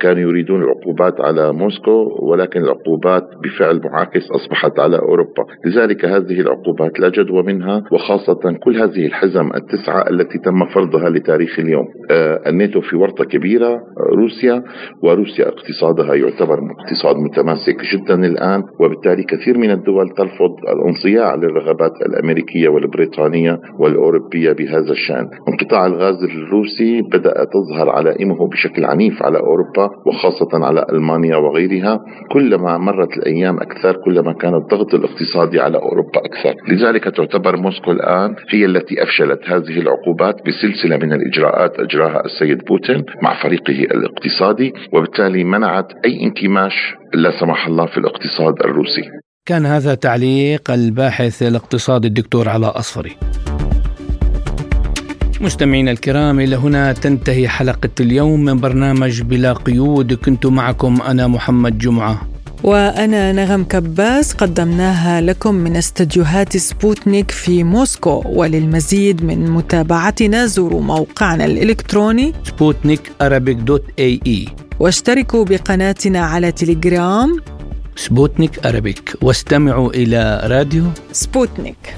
كانوا يريدون العقوبات على موسكو ولكن العقوبات بفعل معاكس أصبحت على أوروبا. لذلك هذه العقوبات لا جدوى منها وخاصة كل هذه الحزم التسعة التي تم فرضها لتاريخ اليوم. آه، الناتو في ورطة كبيرة روسيا وروسيا اقتصادها يعتبر اقتصاد متماسك جدا الآن وبالتالي كثير من الدول ترفض الانصياع للرغبات الأمريكية والبريطانية والأوروبية بهذا الشأن. انقطاع الغاز الروسي بدأ تظهر علائمه بشكل عنيف على أوروبا وخاصة على ألمانيا وغيرها كلما مرت الأيام أكثر كلما كان الضغط الاقتصادي على أوروبا أكثر. لذلك تعتبر موسكو الآن هي التي أفشلت هذه العقوبات بسلسلة من الإجراءات أجراها السيد بوتين مع فريقه الإقتصادي وبالتالي منعت أي انكماش لا سمح الله في الاقتصاد الروسي. كان هذا تعليق الباحث الاقتصادي الدكتور علاء أصفري. مستمعينا الكرام إلى هنا تنتهي حلقة اليوم من برنامج بلا قيود. كنت معكم أنا محمد جمعة. وأنا نغم كباس. قدمناها لكم من استديوهات سبوتنيك في موسكو. وللمزيد من متابعتنا زوروا موقعنا الإلكتروني سبوتنيك dot AE. واشتركوا بقناتنا على تليجرام سبوتنيك Arabic. واستمعوا إلى راديو. سبوتنيك.